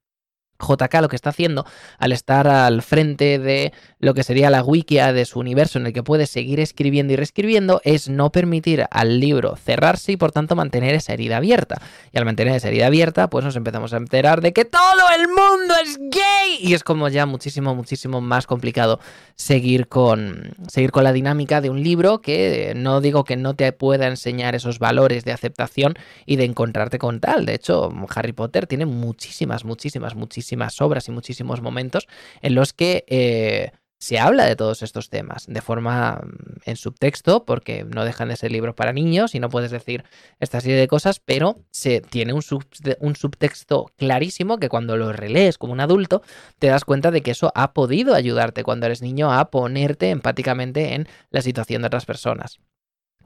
JK lo que está haciendo al estar al frente de lo que sería la wikia de su universo en el que puede seguir escribiendo y reescribiendo es no permitir al libro cerrarse y por tanto mantener esa herida abierta. Y al mantener esa herida abierta, pues nos empezamos a enterar de que todo el mundo es gay y es como ya muchísimo, muchísimo más complicado seguir con, seguir con la dinámica de un libro que no digo que no te pueda enseñar esos valores de aceptación y de encontrarte con tal. De hecho, Harry Potter tiene muchísimas, muchísimas, muchísimas obras y muchísimos momentos en los que... Eh, se habla de todos estos temas de forma mm, en subtexto, porque no dejan de ser libros para niños y no puedes decir esta serie de cosas, pero se tiene un, un subtexto clarísimo que cuando lo relees como un adulto te das cuenta de que eso ha podido ayudarte cuando eres niño a ponerte empáticamente en la situación de otras personas.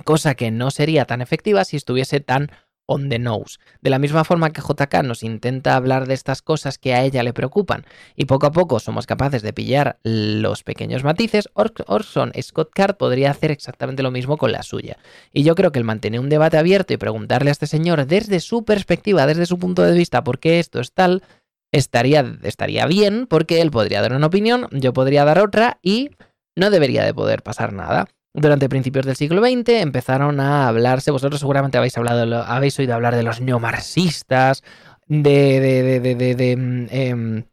Cosa que no sería tan efectiva si estuviese tan on the nose. De la misma forma que JK nos intenta hablar de estas cosas que a ella le preocupan y poco a poco somos capaces de pillar los pequeños matices, Orson Scott Card podría hacer exactamente lo mismo con la suya. Y yo creo que el mantener un debate abierto y preguntarle a este señor desde su perspectiva, desde su punto de vista, por qué esto es tal, estaría, estaría bien porque él podría dar una opinión, yo podría dar otra y no debería de poder pasar nada. Durante principios del siglo XX empezaron a hablarse, vosotros seguramente habéis, hablado, habéis oído hablar de los neomarxistas, de, de, de, de, de, mm, em,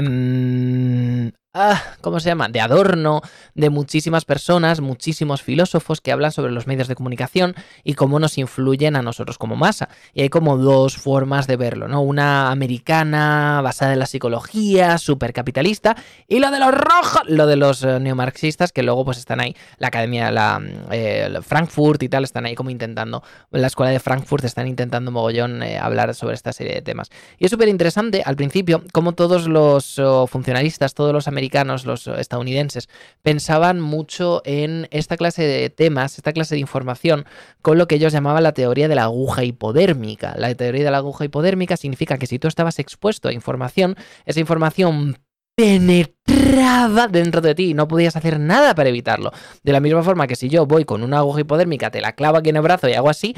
mm, ah, ¿cómo se llama? De Adorno, de muchísimas personas, muchísimos filósofos que hablan sobre los medios de comunicación y cómo nos influyen a nosotros como masa. Y hay como dos formas de verlo, ¿no? Una americana basada en la psicología, súper capitalista, y lo de los rojos, lo de los eh, neomarxistas que luego pues están ahí, la academia, la eh, Frankfurt y tal, están ahí como intentando, la escuela de Frankfurt están intentando mogollón eh, hablar sobre esta serie de temas. Y es súper interesante al principio como todos los oh, funcionalistas, todos los americanos, los estadounidenses, pensaban mucho en esta clase de temas, esta clase de información, con lo que ellos llamaban la teoría de la aguja hipodérmica. La teoría de la aguja hipodérmica significa que si tú estabas expuesto a información, esa información penetraba dentro de ti y no podías hacer nada para evitarlo. De la misma forma que si yo voy con una aguja hipodérmica, te la clavo aquí en el brazo y hago así,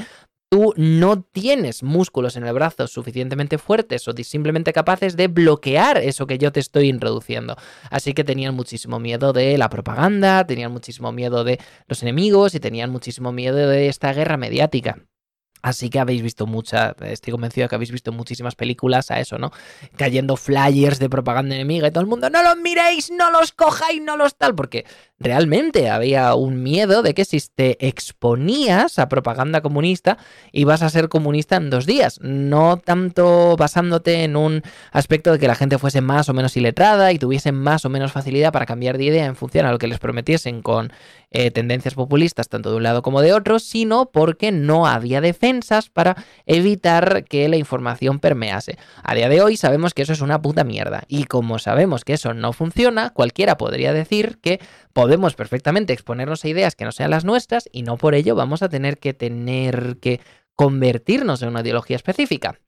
tú no tienes músculos en el brazo suficientemente fuertes o simplemente capaces de bloquear eso que yo te estoy introduciendo. Así que tenían muchísimo miedo de la propaganda, tenían muchísimo miedo de los enemigos y tenían muchísimo miedo de esta guerra mediática. Así que habéis visto muchas, estoy convencido de que habéis visto muchísimas películas a eso, ¿no? Cayendo flyers de propaganda enemiga y todo el mundo, no los miréis, no los cojáis, no los tal, porque realmente había un miedo de que si te exponías a propaganda comunista, ibas a ser comunista en dos días. No tanto basándote en un aspecto de que la gente fuese más o menos iletrada y tuviese más o menos facilidad para cambiar de idea en función a lo que les prometiesen con eh, tendencias populistas, tanto de un lado como de otro, sino porque no había defensas para evitar que la información permease. A día de hoy sabemos que eso es una puta mierda. Y como sabemos que eso no funciona, cualquiera podría decir que podemos perfectamente exponernos a ideas que no sean las nuestras y no por ello vamos a tener que tener que convertirnos en una ideología específica.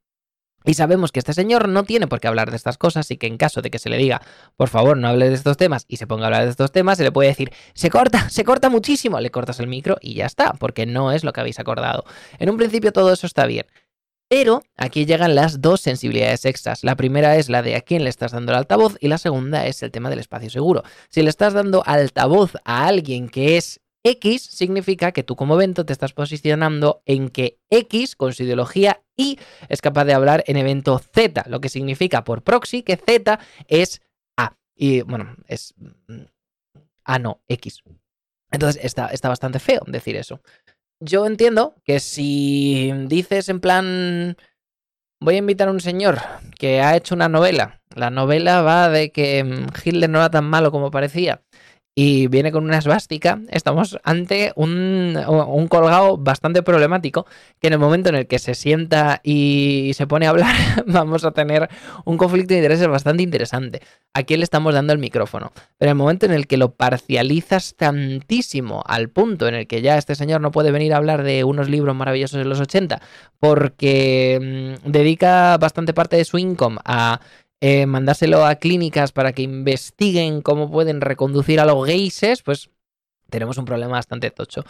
Y sabemos que este señor no tiene por qué hablar de estas cosas y que en caso de que se le diga, por favor, no hable de estos temas y se ponga a hablar de estos temas, se le puede decir, se corta, se corta muchísimo, le cortas el micro y ya está, porque no es lo que habéis acordado. En un principio todo eso está bien. Pero aquí llegan las dos sensibilidades extras. La primera es la de a quién le estás dando el altavoz y la segunda es el tema del espacio seguro. Si le estás dando altavoz a alguien que es X significa que tú como evento te estás posicionando en que X, con su ideología Y, es capaz de hablar en evento Z, lo que significa por proxy que Z es A. Y bueno, es A no, X. Entonces está, está bastante feo decir eso. Yo entiendo que si dices en plan, voy a invitar a un señor que ha hecho una novela, la novela va de que mm, Hitler no era tan malo como parecía, y viene con una esvástica, estamos ante un, un, colgado bastante problemático que en el momento en el que se sienta y se pone a hablar vamos a tener un conflicto de intereses bastante interesante. ¿A quién le estamos dando el micrófono? Pero en el momento en el que lo parcializas tantísimo al punto en el que ya este señor no puede venir a hablar de unos libros maravillosos de los 80 porque mm, dedica bastante parte de su income a eh, mandárselo a clínicas para que investiguen cómo pueden reconducir a los gayses, pues tenemos un problema bastante tocho.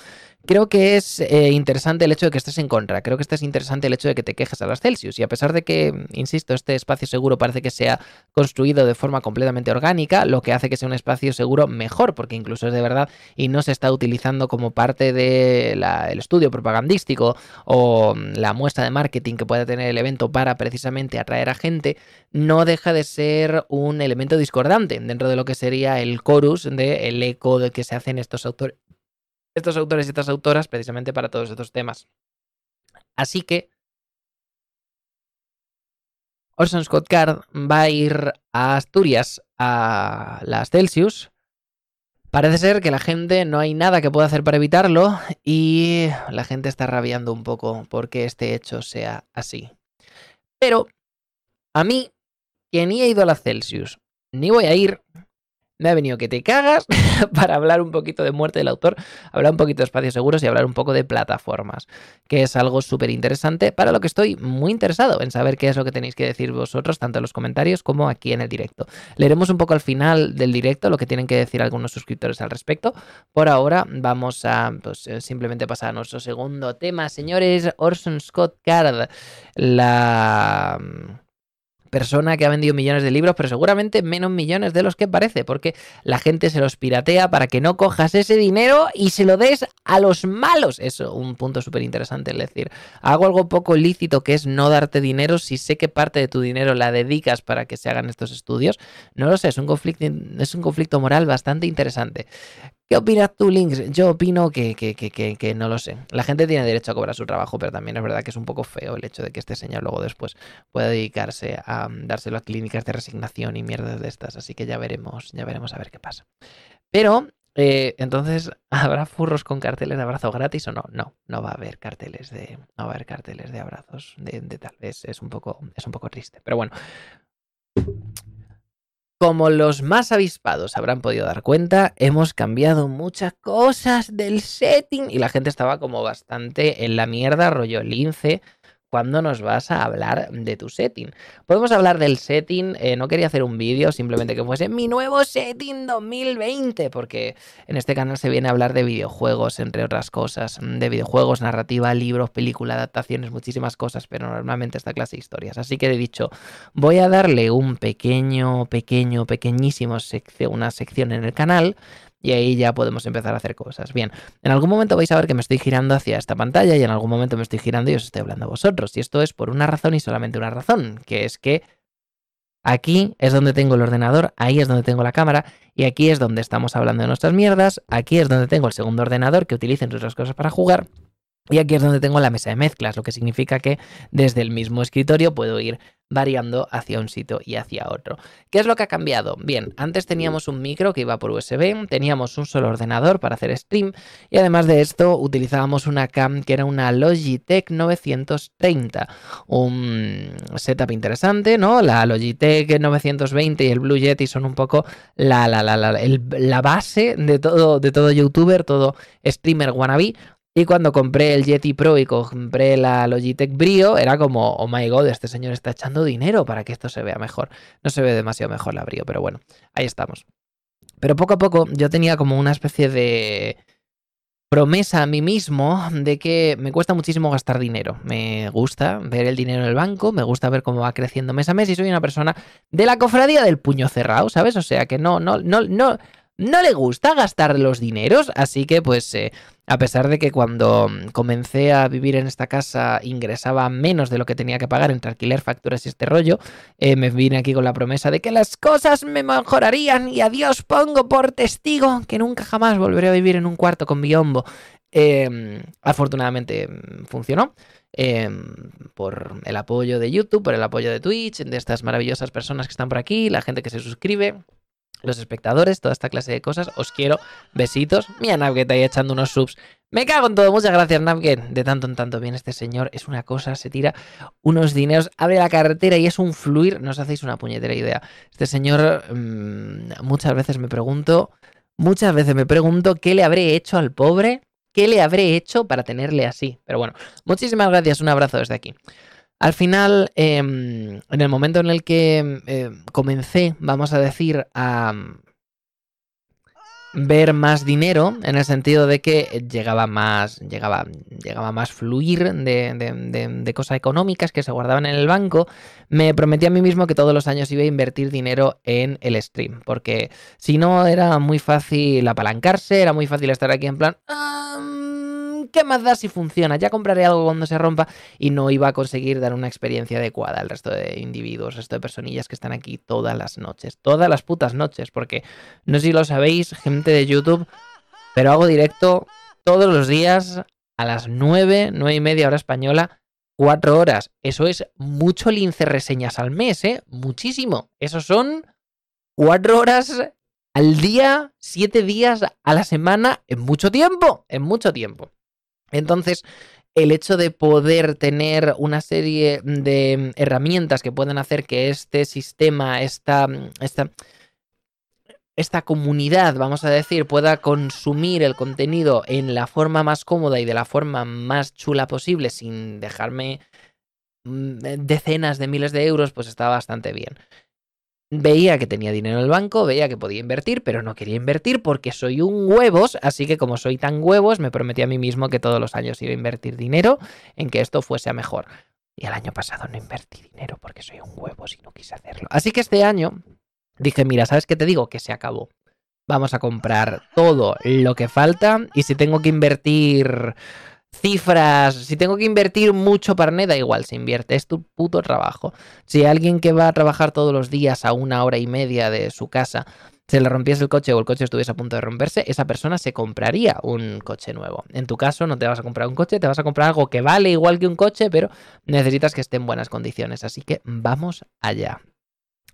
Creo que es eh, interesante el hecho de que estés en contra. Creo que es interesante el hecho de que te quejes a las Celsius. Y a pesar de que, insisto, este espacio seguro parece que sea construido de forma completamente orgánica, lo que hace que sea un espacio seguro mejor, porque incluso es de verdad y no se está utilizando como parte del estudio propagandístico o la muestra de marketing que pueda tener el evento para precisamente atraer a gente, no deja de ser un elemento discordante dentro de lo que sería el chorus del eco de que se hacen estos autores estos autores y estas autoras precisamente para todos estos temas. Así que Orson Scott Card va a ir a Asturias a las Celsius. Parece ser que la gente no hay nada que pueda hacer para evitarlo y la gente está rabiando un poco porque este hecho sea así. Pero a mí, que ni he ido a las Celsius, ni voy a ir, me ha venido que te cagas para hablar un poquito de muerte del autor, hablar un poquito de espacios seguros y hablar un poco de plataformas, que es algo súper interesante para lo que estoy muy interesado en saber qué es lo que tenéis que decir vosotros, tanto en los comentarios como aquí en el directo. Leeremos un poco al final del directo lo que tienen que decir algunos suscriptores al respecto. Por ahora vamos a pues, eh, simplemente pasar a nuestro segundo tema, señores. Orson Scott Card, la persona que ha vendido millones de libros, pero seguramente menos millones de los que parece, porque la gente se los piratea para que no cojas ese dinero y se lo des a los malos. Eso, un punto súper interesante, es decir, hago algo poco lícito que es no darte dinero si sé que parte de tu dinero la dedicas para que se hagan estos estudios. No lo sé, es un conflicto, es un conflicto moral bastante interesante. ¿Qué opinas tú, Links? Yo opino que, que, que, que, no lo sé. La gente tiene derecho a cobrar su trabajo, pero también es verdad que es un poco feo el hecho de que este señor luego después pueda dedicarse a mm, dárselo a clínicas de resignación y mierdas de estas. Así que ya veremos, ya veremos a ver qué pasa. Pero, eh, entonces, ¿habrá furros con carteles de abrazo gratis o no? No, no va a haber carteles de. No va a haber carteles de abrazos de, tal. Es, es, un poco, es un poco triste. Pero bueno. Como los más avispados habrán podido dar cuenta, hemos cambiado muchas cosas del setting y la gente estaba como bastante en la mierda, rollo lince, cuando nos vas a hablar de tu setting. Podemos hablar del setting, eh, no quería hacer un vídeo, simplemente que fuese mi nuevo setting 2020, porque en este canal se viene a hablar de videojuegos, entre otras cosas, mm, de videojuegos, narrativa, libros, película, adaptaciones, muchísimas cosas, pero normalmente esta clase de historias. Así que he dicho, voy a darle un pequeño, pequeño, pequeñísimo sección, una sección en el canal y ahí ya podemos empezar a hacer cosas. Bien, en algún momento vais a ver que me estoy girando hacia esta pantalla y en algún momento me estoy girando y os estoy hablando a vosotros. Y esto es por una razón y solamente una razón, que es que aquí es donde tengo el ordenador, ahí es donde tengo la cámara y aquí es donde estamos hablando de nuestras mierdas, aquí es donde tengo el segundo ordenador que utilizo otras cosas para jugar. Y aquí es donde tengo la mesa de mezclas, lo que significa que desde el mismo escritorio puedo ir variando hacia un sitio y hacia otro. ¿Qué es lo que ha cambiado? Bien, antes teníamos un micro que iba por USB, teníamos un solo ordenador para hacer stream y además de esto utilizábamos una cam que era una Logitech 930, un setup interesante, ¿no? La Logitech 920 y el Blue Yeti son un poco la, la, la, la, la base de todo, de todo youtuber, todo streamer wannabe Y cuando compré el Yeti Pro y compré la Logitech Brio, era como, oh my god, este señor está echando dinero para que esto se vea mejor. No se ve demasiado mejor la Brio, pero bueno, ahí estamos. Pero poco a poco yo tenía como una especie de promesa a mí mismo de que me cuesta muchísimo gastar dinero. Me gusta ver el dinero en el banco, me gusta ver cómo va creciendo mes a mes y soy una persona de la cofradía del puño cerrado, ¿sabes? O sea que no, no, no, no, no le gusta gastar los dineros, así que pues eh, a pesar de que cuando comencé a vivir en esta casa ingresaba menos de lo que tenía que pagar entre alquiler, facturas y este rollo, eh, me vine aquí con la promesa de que las cosas me mejorarían y a Dios pongo por testigo que nunca jamás volveré a vivir en un cuarto con biombo. Em, afortunadamente mm, funcionó. Em, por el apoyo de YouTube, por el apoyo de Twitch, de estas maravillosas personas que están por aquí, la gente que se suscribe los espectadores, toda esta clase de cosas. Os quiero. Besitos. Mira Navget ahí echando unos subs. Me cago en todo. Muchas gracias, Navget. De tanto en tanto bien este señor. Es una cosa, se tira unos dineros, abre la carretera y es un fluir. No os hacéis una puñetera idea. Este señor, mm, muchas veces me pregunto, muchas veces me pregunto qué le habré hecho al pobre. ¿Qué le habré hecho para tenerle así? Pero bueno, muchísimas gracias. Un abrazo desde aquí. Al final, em, en el momento en el que em, comencé, vamos a decir, a ver más dinero, en el sentido de que llegaba más, llegaba, llegaba más fluir de, cosas económicas que se guardaban en el banco, me prometí a mí mismo que todos los años iba a invertir dinero en el stream, porque si no era muy fácil apalancarse, era muy fácil estar aquí en plan... ¿qué más da si funciona? Ya compraré algo cuando se rompa y no iba a conseguir dar una experiencia adecuada al resto de individuos, al resto de personillas que están aquí todas las noches, todas las putas noches, porque no sé si lo sabéis, gente de YouTube, pero hago directo todos los días a las 9, 9 y media hora española, 4 horas. Eso es mucho lince reseñas al mes, ¿eh? Muchísimo. Eso son 4 horas al día, 7 días a la semana, en mucho tiempo, en mucho tiempo. Entonces, el hecho de poder tener una serie de herramientas que pueden hacer que este sistema, esta, esta, esta comunidad, vamos a decir, pueda consumir el contenido en la forma más cómoda y de la forma más chula posible sin dejarme mm, decenas de miles de euros, pues está bastante bien. Veía que tenía dinero en el banco, veía que podía invertir, pero no quería invertir porque soy un huevos, así que como soy tan huevos, me prometí a mí mismo que todos los años iba a invertir dinero en que esto fuese a mejor. Y el año pasado no invertí dinero porque soy un huevos y no quise hacerlo. Así que este año dije, mira, ¿sabes qué te digo? Que se acabó. Vamos a comprar todo lo que falta y si tengo que invertir cifras, si tengo que invertir mucho para da igual, se invierte, es tu puto trabajo. Si alguien que va a trabajar todos los días a una hora y media de su casa se le rompiese el coche o el coche estuviese a punto de romperse, esa persona se compraría un coche nuevo. En tu caso no te vas a comprar un coche, te vas a comprar algo que vale igual que un coche, pero necesitas que esté en buenas condiciones. Así que vamos allá.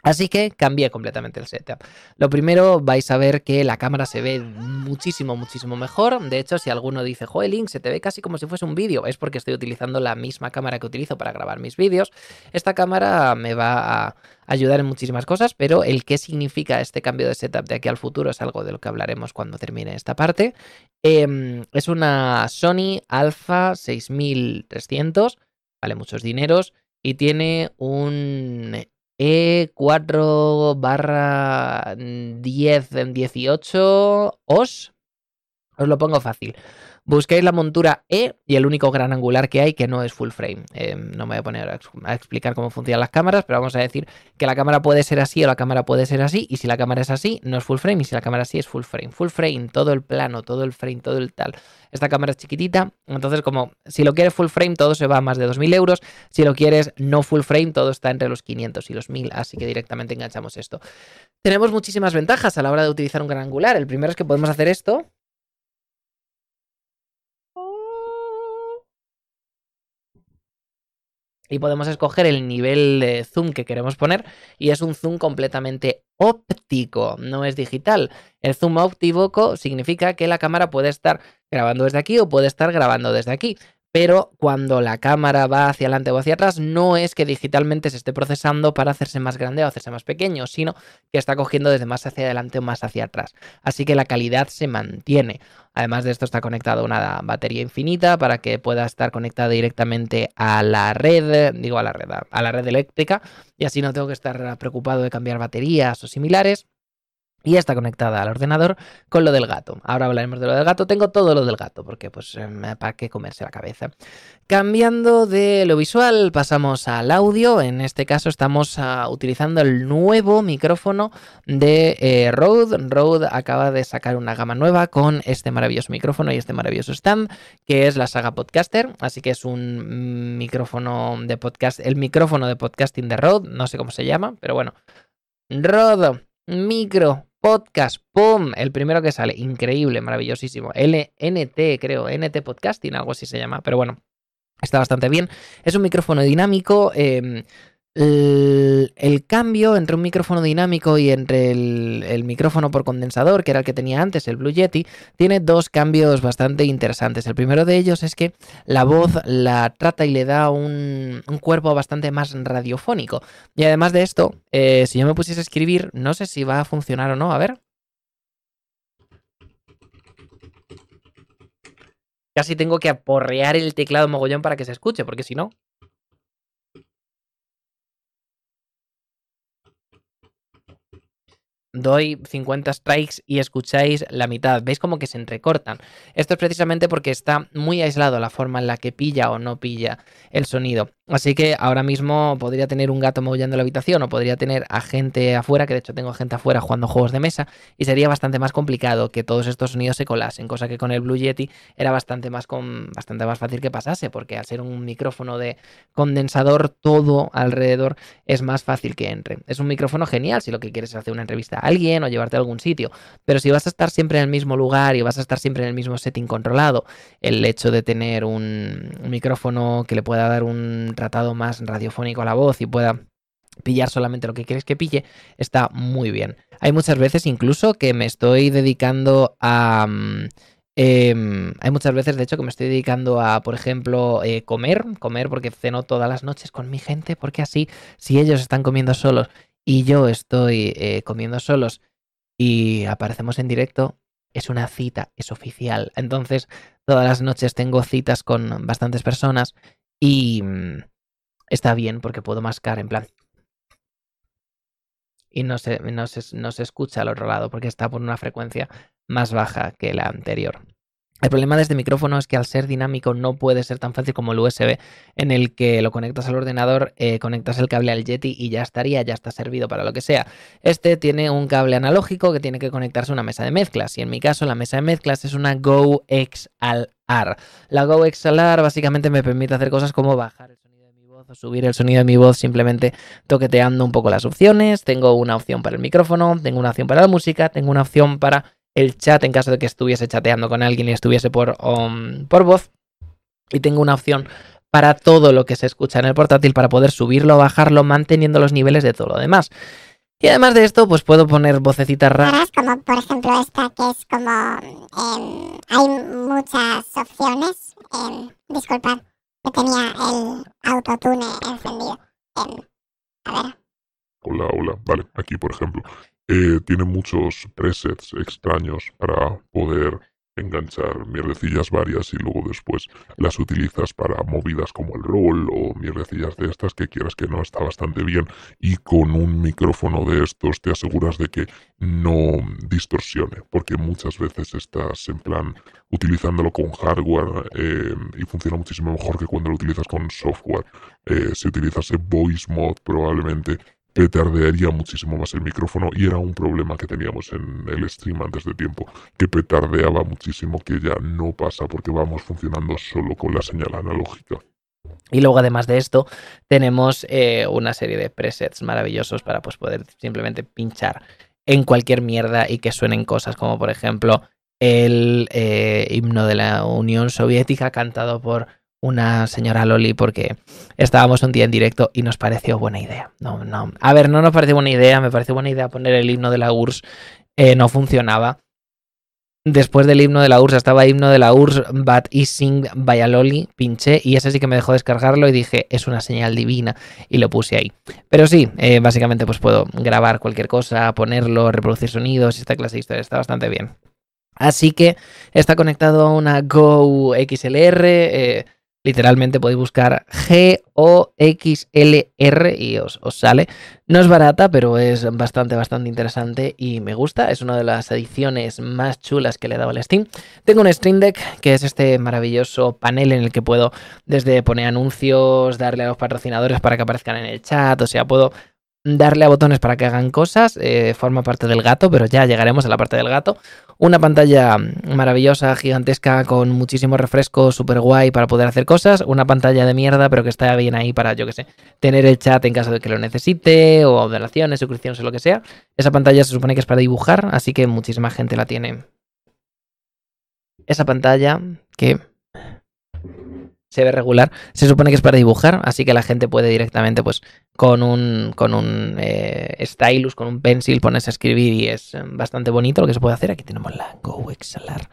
Así que cambié completamente el setup. Lo primero, vais a ver que la cámara se ve muchísimo, muchísimo mejor. De hecho, si alguno dice, joder, Link, se te ve casi como si fuese un vídeo, es porque estoy utilizando la misma cámara que utilizo para grabar mis vídeos. Esta cámara me va a ayudar en muchísimas cosas, pero el qué significa este cambio de setup de aquí al futuro es algo de lo que hablaremos cuando termine esta parte. Em, es una Sony Alpha 6300, vale muchos dineros y tiene un e4 barra 10 en 18 os. Os lo pongo fácil. Busquéis la montura E y el único gran angular que hay que no es full frame. Eh, no me voy a poner a, explicar cómo funcionan las cámaras, pero vamos a decir que la cámara puede ser así o la cámara puede ser así. Y si la cámara es así, no es full frame. Y si la cámara sí es full frame. Full frame, todo el plano, todo el frame, todo el tal. Esta cámara es chiquitita. Entonces, como si lo quieres full frame, todo se va a más de 2.000 euros. Si lo quieres no full frame, todo está entre los 500 y los 1.000. Así que directamente enganchamos esto. Tenemos muchísimas ventajas a la hora de utilizar un gran angular. El primero es que podemos hacer esto y podemos escoger el nivel de zoom que queremos poner y es un zoom completamente óptico, no es digital. El zoom óptico significa que la cámara puede estar grabando desde aquí o puede estar grabando desde aquí. Pero cuando la cámara va hacia adelante o hacia atrás, no es que digitalmente se esté procesando para hacerse más grande o hacerse más pequeño, sino que está cogiendo desde más hacia adelante o más hacia atrás. Así que la calidad se mantiene. Además de esto está conectado una batería infinita para que pueda estar conectada directamente a la red, digo a la red, a la red eléctrica, y así no tengo que estar preocupado de cambiar baterías o similares y está conectada al ordenador con lo del gato. Ahora hablaremos de lo del gato. Tengo todo lo del gato, porque pues eh, para qué comerse la cabeza. Cambiando de lo visual, pasamos al audio. En este caso estamos ah, utilizando el nuevo micrófono de eh, Rode. Rode acaba de sacar una gama nueva con este maravilloso micrófono y este maravilloso stand, que es la saga Podcaster. Así que es un micrófono de podcast, el micrófono de podcasting de Rode. No sé cómo se llama, pero bueno. Rode Micro Podcast, ¡pum! El primero que sale, increíble, maravillosísimo. LNT, creo, NT Podcasting, algo así se llama, pero bueno, está bastante bien. Es un micrófono dinámico. Em, el, cambio entre un micrófono dinámico y entre el, micrófono por condensador, que era el que tenía antes, el Blue Yeti, tiene dos cambios bastante interesantes. El primero de ellos es que la voz la trata y le da un, cuerpo bastante más radiofónico. Y además de esto, eh, si yo me pusiese a escribir, no sé si va a funcionar o no. A ver. Casi tengo que aporrear el teclado mogollón para que se escuche, porque si no... doy 50 strikes y escucháis la mitad. ¿Veis como que se entrecortan? Esto es precisamente porque está muy aislado la forma en la que pilla o no pilla el sonido. Así que ahora mismo podría tener un gato maullando la habitación o podría tener a gente afuera, que de hecho tengo gente afuera jugando juegos de mesa, y sería bastante más complicado que todos estos sonidos se colasen, cosa que con el Blue Yeti era bastante más, con, bastante más fácil que pasase, porque al ser un micrófono de condensador, todo alrededor es más fácil que entre. Es un micrófono genial si lo que quieres es hacer una entrevista a alguien o llevarte a algún sitio, pero si vas a estar siempre en el mismo lugar y vas a estar siempre en el mismo setting controlado, el hecho de tener un micrófono que le pueda dar un tratado más radiofónico a la voz y pueda pillar solamente lo que quieres que pille, está muy bien. Hay muchas veces incluso que me estoy dedicando a... Mm, em, hay muchas veces, de hecho, que me estoy dedicando a, por ejemplo, eh, comer, comer porque ceno todas las noches con mi gente, porque así, si ellos están comiendo solos y yo estoy eh, comiendo solos y aparecemos en directo, es una cita, es oficial. Entonces, todas las noches tengo citas con bastantes personas y mm, está bien porque puedo mascar en plan. Y no se, no, no se escucha al otro lado porque está por una frecuencia más baja que la anterior. El problema de este micrófono es que al ser dinámico no puede ser tan fácil como el USB, en el que lo conectas al ordenador, eh, conectas el cable al Yeti y ya estaría, ya está servido para lo que sea. Este tiene un cable analógico que tiene que conectarse a una mesa de mezclas, y en mi caso la mesa de mezclas es una Go La Go XLR básicamente me permite hacer cosas como bajar el sonido de mi voz o subir el sonido de mi voz simplemente toqueteando un poco las opciones. Tengo una opción para el micrófono, tengo una opción para la música, tengo una opción para el chat en caso de que estuviese chateando con alguien y estuviese por, um, por voz. Y tengo una opción para todo lo que se escucha en el portátil para poder subirlo o bajarlo manteniendo los niveles de todo lo demás. Y además de esto, pues puedo poner vocecitas raras. Como por ejemplo esta que es como... Em, hay muchas opciones. Eh, disculpad, que tenía el autotune encendido. Em, a ver. Hola, hola. Vale, aquí por ejemplo. Eh, tiene muchos presets extraños para poder enganchar mierdecillas varias y luego después las utilizas para movidas como el roll o mierdecillas de estas que quieras que no está bastante bien. Y con un micrófono de estos te aseguras de que no distorsione porque muchas veces estás en plan utilizándolo con hardware eh, y funciona muchísimo mejor que cuando lo utilizas con software. Eh, si utilizas el voice mod probablemente petardearía muchísimo más el micrófono y era un problema que teníamos en el stream antes de tiempo, que petardeaba muchísimo, que ya no pasa porque vamos funcionando solo con la señal analógica. Y luego, además de esto, tenemos eh, una serie de presets maravillosos para pues, poder simplemente pinchar en cualquier mierda y que suenen cosas como, por ejemplo, el eh, himno de la Unión Soviética cantado por una señora Loli porque estábamos un día en directo y nos pareció buena idea. No, no. A ver, no nos pareció buena idea, me pareció buena idea poner el himno de la URSS, eh, no funcionaba. Después del himno de la URSS estaba himno de la URSS, But Is Sing Bayaloli, pinché y ese sí que me dejó descargarlo y dije, es una señal divina y lo puse ahí. Pero sí, eh, básicamente pues puedo grabar cualquier cosa, ponerlo, reproducir sonidos, esta clase de historia está bastante bien. Así que está conectado a una Go XLR, eh, Literalmente podéis buscar G-O-X-L-R y os, sale. No es barata, pero es bastante, bastante interesante y me gusta. Es una de las ediciones más chulas que le he dado al Steam. Tengo un Stream Deck, que es este maravilloso panel en el que puedo desde poner anuncios, darle a los patrocinadores para que aparezcan en el chat, o sea, puedo darle a botones para que hagan cosas, eh, forma parte del gato, pero ya llegaremos a la parte del gato. Una pantalla maravillosa, gigantesca, con muchísimo refresco, súper guay para poder hacer cosas. Una pantalla de mierda, pero que está bien ahí para, yo que sé, tener el chat en caso de que lo necesite, o donaciones, suscripciones o lo que sea. Esa pantalla se supone que es para dibujar, así que muchísima gente la tiene. Esa pantalla que se ve regular, se supone que es para dibujar, así que la gente puede directamente, pues, con un, con un eh, stylus, con un pencil, ponerse a escribir y es eh, bastante bonito lo que se puede hacer. Aquí tenemos la Go Exhalar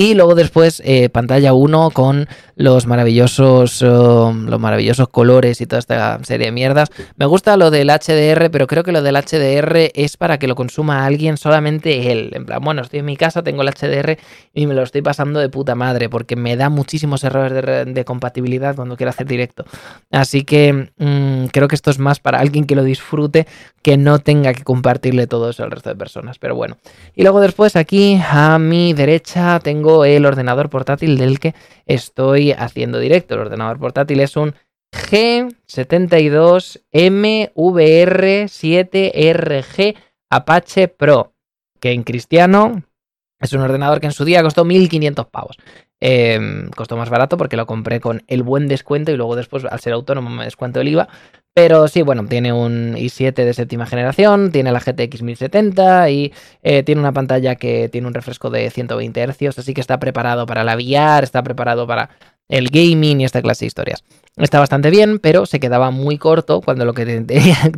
y luego después eh, pantalla 1 con los maravillosos, oh, los maravillosos colores y toda esta serie de mierdas. Me gusta lo del HDR, pero creo que lo del HDR es para que lo consuma alguien solamente él. En plan, bueno, estoy en mi casa, tengo el HDR y me lo estoy pasando de puta madre porque me da muchísimos errores de, compatibilidad cuando quiero hacer directo. Así que mm, creo que esto es más para alguien que lo disfrute que no tenga que compartirle todo eso al resto de personas. Pero bueno. Y luego después aquí a mi derecha tengo el ordenador portátil del que estoy haciendo directo. El ordenador portátil es un G72MVR7RG Apache Pro, que en cristiano es un ordenador que en su día costó 1500 pavos. Em, costó más barato porque lo compré con el buen descuento y luego después al ser autónomo me descuento el IVA. Pero sí, bueno, tiene un i7 de séptima generación, tiene la GTX 1070 y eh, tiene una pantalla que tiene un refresco de 120 Hz, así que está preparado para la VR, está preparado para el gaming y esta clase de historias. Está bastante bien, pero se quedaba muy corto cuando lo que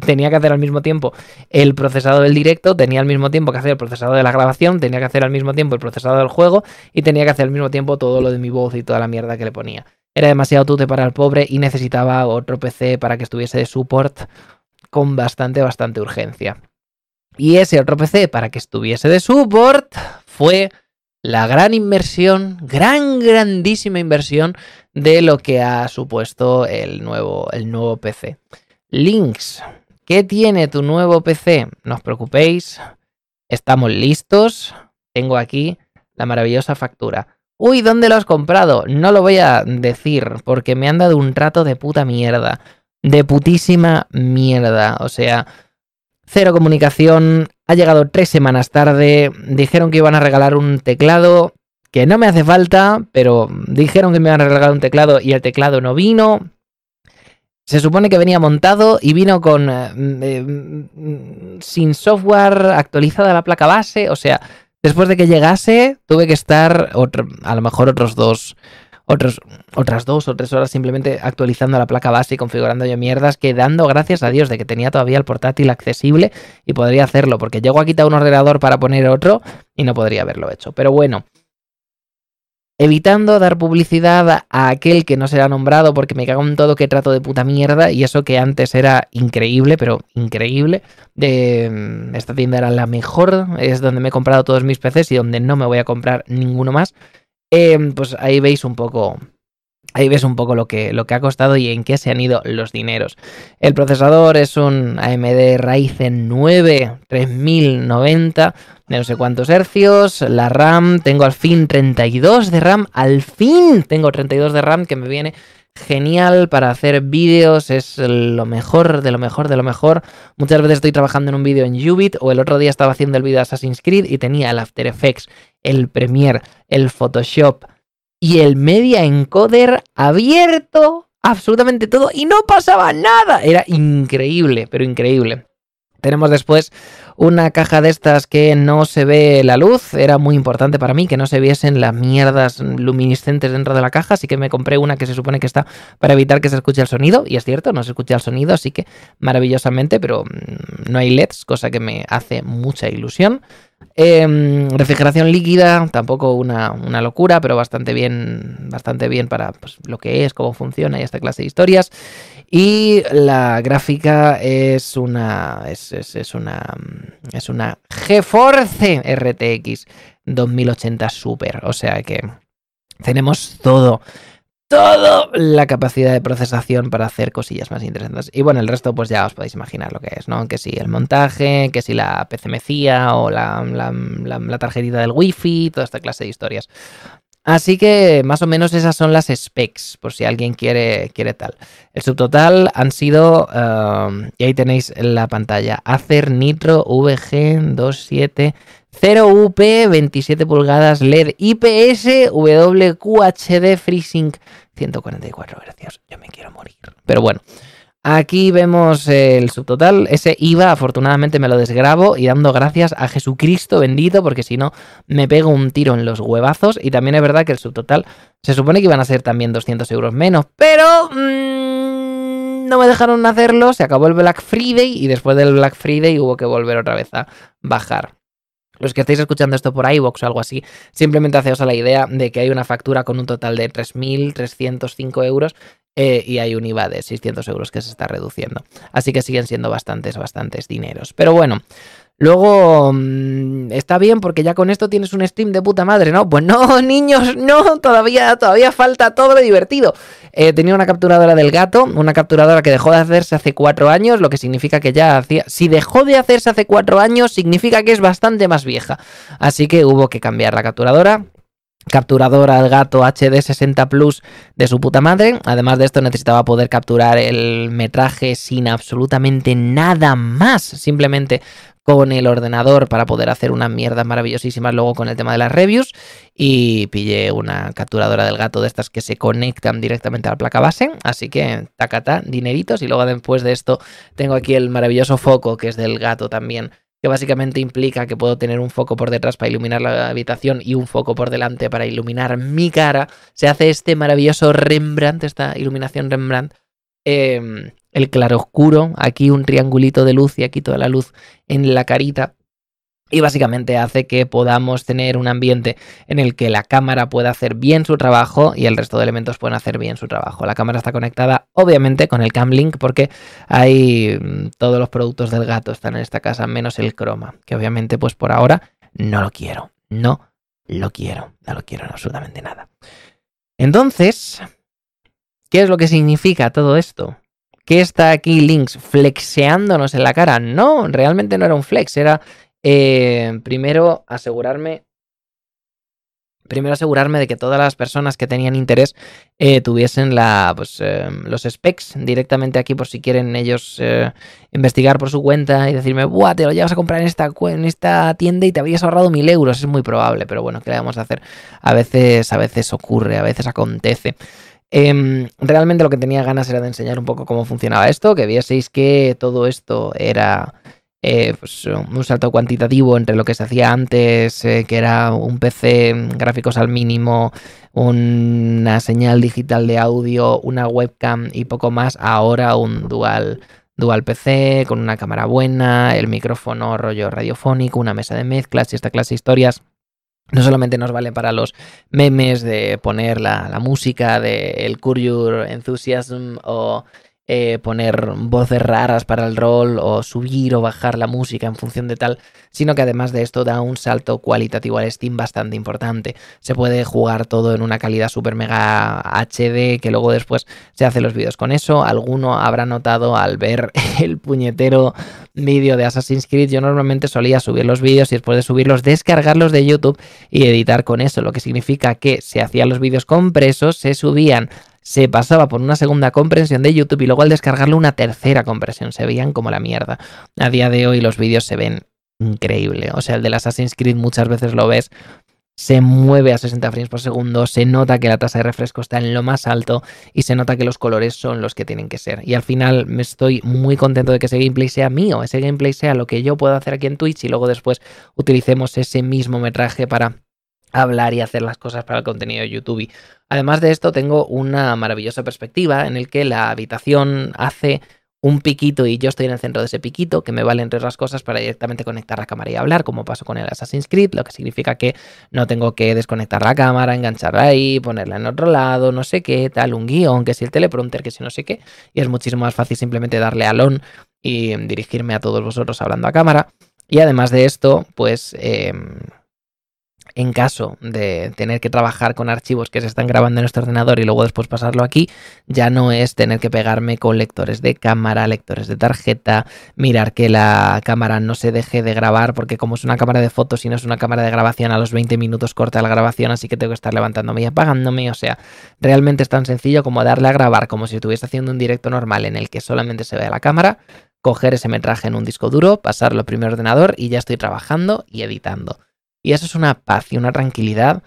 tenía que hacer al mismo tiempo el procesado del directo, tenía al mismo tiempo que hacer el procesado de la grabación, tenía que hacer al mismo tiempo el procesado del juego y tenía que hacer al mismo tiempo todo lo de mi voz y toda la mierda que le ponía. Era demasiado tute para el pobre y necesitaba otro PC para que estuviese de support con bastante, bastante urgencia. Y ese otro PC para que estuviese de support fue la gran inversión, gran, grandísima inversión de lo que ha supuesto el nuevo, el nuevo PC. Links, ¿qué tiene tu nuevo PC? No os preocupéis, estamos listos. Tengo aquí la maravillosa factura. Uy, ¿dónde lo has comprado? No lo voy a decir porque me han dado un rato de puta mierda. De putísima mierda. O sea, cero comunicación. Ha llegado tres semanas tarde. Dijeron que iban a regalar un teclado que no me hace falta, pero dijeron que me iban a regalar un teclado y el teclado no vino. Se supone que venía montado y vino con eh, mm, sin software actualizada la placa base, o sea, Después de que llegase, tuve que estar a lo mejor otros dos, otras dos o tres horas simplemente actualizando la placa base y configurando yo mierdas, que dando gracias a Dios de que tenía todavía el portátil accesible y podría hacerlo, porque llego a quitar un ordenador para poner otro y no podría haberlo hecho. Pero bueno, evitando dar publicidad a aquel que no será nombrado porque me cago en todo que trato de puta mierda y eso que antes era increíble, pero increíble. De, mm, esta tienda era la mejor, es donde me he comprado todos mis PCs y donde no me voy a comprar ninguno más. Em, pues ahí veis un poco Ahí ves un poco lo que, lo que ha costado y en qué se han ido los dineros. El procesador es un AMD Ryzen 9 3090 de no sé cuántos hercios. La RAM, tengo al fin 32 de RAM. Al fin tengo 32 de RAM que me viene genial para hacer vídeos. Es lo mejor de lo mejor de lo mejor. Muchas veces estoy trabajando en un vídeo en Ubit o el otro día estaba haciendo el vídeo de Assassin's Creed y tenía el After Effects, el Premiere, el Photoshop y el Media Encoder abierto, absolutamente todo, y no pasaba nada. Era increíble, pero increíble. Tenemos después una caja de estas que no se ve la luz. Era muy importante para mí que no se viesen las mierdas luminiscentes dentro de la caja. Así que me compré una que se supone que está para evitar que se escuche el sonido. Y es cierto, no se escucha el sonido, así que maravillosamente, pero mm, no hay LEDs, cosa que me hace mucha ilusión. Em, refrigeración líquida, tampoco una, una, locura, pero bastante bien, bastante bien para pues, lo que es, cómo funciona y esta clase de historias. Y la gráfica es una. Es, es, es una. Es una GeForce RTX 2080 Super. O sea que tenemos todo toda la capacidad de procesación para hacer cosillas más interesantes. Y bueno, el resto pues ya os podéis imaginar lo que es, ¿no? Que si el montaje, que si la PCMcía o la, la, la, tarjetita del wifi, toda esta clase de historias. Así que más o menos esas son las specs, por si alguien quiere, quiere tal. El subtotal han sido, um, y ahí tenéis la pantalla, Acer Nitro VG27 0UP 27 pulgadas LED IPS WQHD FreeSync 144 Hz. Yo me quiero morir. Pero bueno, aquí vemos el subtotal. Ese IVA, afortunadamente me lo desgrabo y dando gracias a Jesucristo bendito, porque si no me pego un tiro en los huevazos. Y también es verdad que el subtotal se supone que iban a ser también 200 euros menos, pero mmm, no me dejaron hacerlo. Se acabó el Black Friday y después del Black Friday hubo que volver otra vez a bajar. Los que estáis escuchando esto por iVoox o algo así, simplemente haceos a la idea de que hay una factura con un total de 3.305 euros eh, y hay un IVA de 600 euros que se está reduciendo. Así que siguen siendo bastantes, bastantes dineros. Pero bueno, Luego, mm, está bien porque ya con esto tienes un stream de puta madre, ¿no? Pues no, niños, no, todavía, todavía falta todo lo divertido. Eh, tenía una capturadora del gato, una capturadora que dejó de hacerse hace cuatro años, lo que significa que ya hacía... Si dejó de hacerse hace cuatro años, significa que es bastante más vieja. Así que hubo que cambiar la capturadora, capturadora al gato HD 60 Plus de su puta madre. Además de esto necesitaba poder capturar el metraje sin absolutamente nada más. Simplemente con el ordenador para poder hacer unas mierdas maravillosísimas luego con el tema de las reviews y pillé una capturadora del gato de estas que se conectan directamente a la placa base, así que tacata, dineritos y luego después de esto tengo aquí el maravilloso foco que es del gato también que básicamente implica que puedo tener un foco por detrás para iluminar la habitación y un foco por delante para iluminar mi cara. Se hace este maravilloso Rembrandt, esta iluminación Rembrandt, eh, el claroscuro, aquí un triangulito de luz y aquí toda la luz en la carita. Y básicamente hace que podamos tener un ambiente en el que la cámara pueda hacer bien su trabajo y el resto de elementos pueden hacer bien su trabajo. La cámara está conectada obviamente con el Camlink porque hay mm, todos los productos del gato están en esta casa menos el croma, que obviamente pues por ahora no lo quiero. No lo quiero. No lo quiero en absolutamente nada. Entonces, ¿qué es lo que significa todo esto? ¿Qué está aquí Links flexeándonos en la cara? No, realmente no era un flex, era eh, primero asegurarme primero asegurarme de que todas las personas que tenían interés eh, tuviesen la, pues, em, los specs directamente aquí por si quieren ellos eh, investigar por su cuenta y decirme, Buah, te lo llevas a comprar en esta, en esta tienda y te habrías ahorrado mil euros. Es muy probable, pero bueno, ¿qué le vamos a hacer? A veces, a veces ocurre, a veces acontece. Em, realmente lo que tenía ganas era de enseñar un poco cómo funcionaba esto, que vieseis que todo esto era eh, pues, un salto cuantitativo entre lo que se hacía antes, eh, que era un PC, gráficos al mínimo, una señal digital de audio, una webcam y poco más, ahora un dual. Dual PC con una cámara buena, el micrófono rollo radiofónico, una mesa de mezclas y esta clase de historias no solamente nos vale para los memes de poner la, música de el Curious Enthusiasm o eh, poner voces raras para el rol o subir o bajar la música en función de tal, sino que además de esto da un salto cualitativo al Steam bastante importante. Se puede jugar todo en una calidad super mega HD que luego después se hace los vídeos con eso. Alguno habrá notado al ver el puñetero vídeo de Assassin's Creed. Yo normalmente solía subir los vídeos y después de subirlos descargarlos de YouTube y editar con eso, lo que significa que se hacían los vídeos compresos, se subían se pasaba por una segunda compresión de YouTube y luego al descargarlo una tercera compresión. Se veían como la mierda. A día de hoy los vídeos se ven increíble. O sea, el de Assassin's Creed muchas veces lo ves. Se mueve a 60 frames por segundo, se nota que la tasa de refresco está en lo más alto y se nota que los colores son los que tienen que ser. Y al final me estoy muy contento de que ese gameplay sea mío, ese gameplay sea lo que yo puedo hacer aquí en Twitch y luego después utilicemos ese mismo metraje para hablar y hacer las cosas para el contenido de YouTube. Además de esto, tengo una maravillosa perspectiva en el que la habitación hace un piquito y yo estoy en el centro de ese piquito, que me vale entre otras cosas para directamente conectar la cámara y hablar, como pasó con el Assassin's Creed, lo que significa que no tengo que desconectar la cámara, engancharla ahí, ponerla en otro lado, no sé qué, tal, un guion, que si el teleprompter, que si no sé qué, y es muchísimo más fácil simplemente darle al on y dirigirme a todos vosotros hablando a cámara. Y además de esto, pues... Eh, en caso de tener que trabajar con archivos que se están grabando en este ordenador y luego después pasarlo aquí, ya no es tener que pegarme con lectores de cámara, lectores de tarjeta, mirar que la cámara no se deje de grabar, porque como es una cámara de fotos y no es una cámara de grabación, a los 20 minutos corta la grabación, así que tengo que estar levantándome y apagándome. O sea, realmente es tan sencillo como darle a grabar como si estuviese haciendo un directo normal en el que solamente se ve la cámara, coger ese metraje en un disco duro, pasarlo al primer ordenador y ya estoy trabajando y editando. Y eso es una paz y una tranquilidad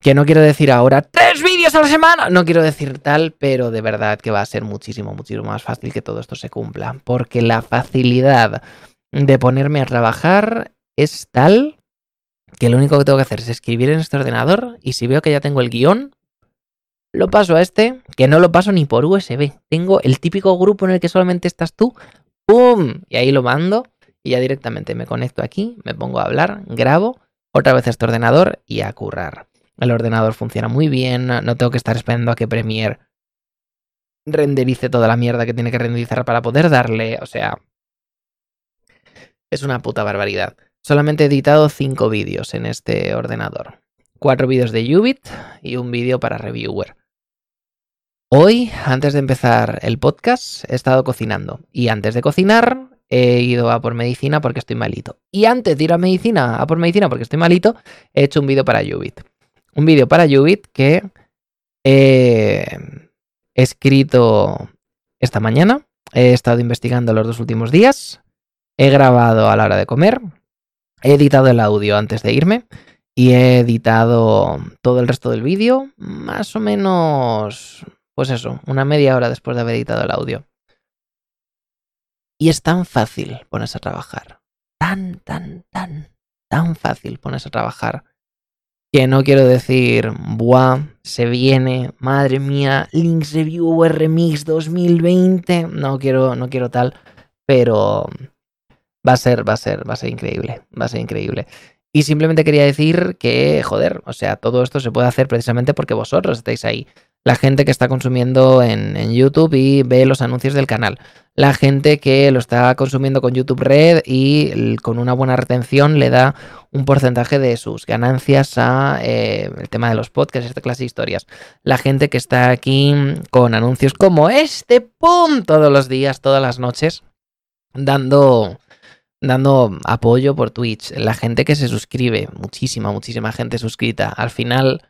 que no quiero decir ahora tres vídeos a la semana. No quiero decir tal, pero de verdad que va a ser muchísimo, muchísimo más fácil que todo esto se cumpla. Porque la facilidad de ponerme a trabajar es tal que lo único que tengo que hacer es escribir en este ordenador y si veo que ya tengo el guion, lo paso a este, que no lo paso ni por USB. Tengo el típico grupo en el que solamente estás tú, ¡pum! Y ahí lo mando y ya directamente me conecto aquí, me pongo a hablar, grabo otra vez este ordenador y a currar. El ordenador funciona muy bien, no tengo que estar esperando a que Premiere renderice toda la mierda que tiene que renderizar para poder darle, o sea, es una puta barbaridad. Solamente he editado 5 vídeos en este ordenador. 4 vídeos de Ubit y un vídeo para Reviewer. Hoy, antes de empezar el podcast, he estado cocinando. Y antes de cocinar, he ido a por medicina porque estoy malito. Y antes de ir a medicina, a por medicina porque estoy malito, he hecho un vídeo para Ubit. Un vídeo para Ubit que he escrito esta mañana. He estado investigando los dos últimos días. He grabado a la hora de comer. He editado el audio antes de irme. Y he editado todo el resto del vídeo. Más o menos. Pues eso, una media hora después de haber editado el audio. Y es tan fácil ponerse a trabajar. Tan, tan, tan, tan fácil ponerse a trabajar. Que no quiero decir, buah, se viene, madre mía, Links Review Remix 2020. No quiero, no quiero tal, pero va a ser, va a ser, va a ser increíble, va a ser increíble. Y simplemente quería decir que, joder, o sea, todo esto se puede hacer precisamente porque vosotros estáis ahí la gente que está consumiendo en, YouTube y ve los anuncios del canal, la gente que lo está consumiendo con YouTube Red y con una buena retención le da un porcentaje de sus ganancias a eh, el tema de los podcasts, esta clase de historias, la gente que está aquí con anuncios como este, ¡pum! todos los días, todas las noches, dando dando apoyo por Twitch, la gente que se suscribe, muchísima, muchísima gente suscrita. Al final,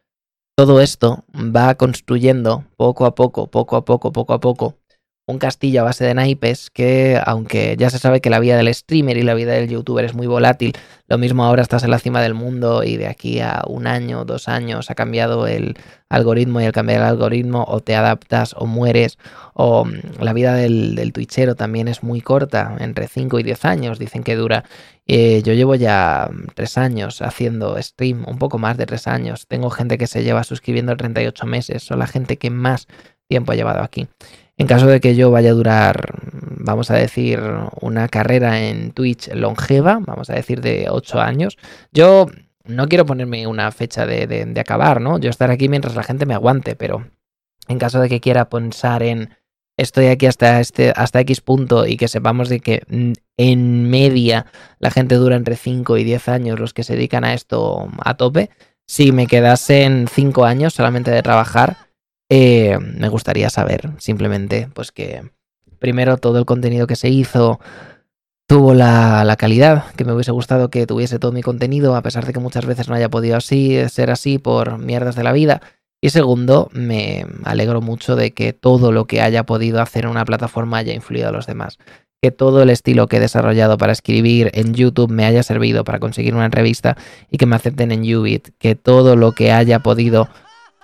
todo esto va construyendo poco a poco, poco a poco, poco a poco, un castillo a base de naipes que, aunque ya se sabe que la vida del streamer y la vida del youtuber es muy volátil, lo mismo ahora estás en la cima del mundo y de aquí a un año, dos años ha cambiado el algoritmo y al cambiar el algoritmo o te adaptas o mueres o mm, la vida del, del también es muy corta, entre 5 y 10 años dicen que dura eh, yo llevo ya mm, tres años haciendo stream, un poco más de tres años. Tengo gente que se lleva suscribiendo 38 meses, son la gente que más tiempo ha llevado aquí. En caso de que yo vaya a durar, vamos a decir, una carrera en Twitch longeva, vamos a decir de 8 años, yo no quiero ponerme una fecha de, acabar, ¿no? Yo estar aquí mientras la gente me aguante, pero en caso de que quiera pensar en estoy aquí hasta, este, hasta X punto y que sepamos de que en media la gente dura entre 5 y 10 años los que se dedican a esto a tope, si me quedasen 5 años solamente de trabajar, eh, me gustaría saber simplemente pues que primero todo el contenido que se hizo tuvo la, calidad que me hubiese gustado que tuviese todo mi contenido, a pesar de que muchas veces no haya podido así ser así por mierdas de la vida. Y segundo, me alegro mucho de que todo lo que haya podido hacer en una plataforma haya influido a los demás. Que todo el estilo que he desarrollado para escribir en YouTube me haya servido para conseguir una entrevista y que me acepten en Ubit. Que todo lo que haya podido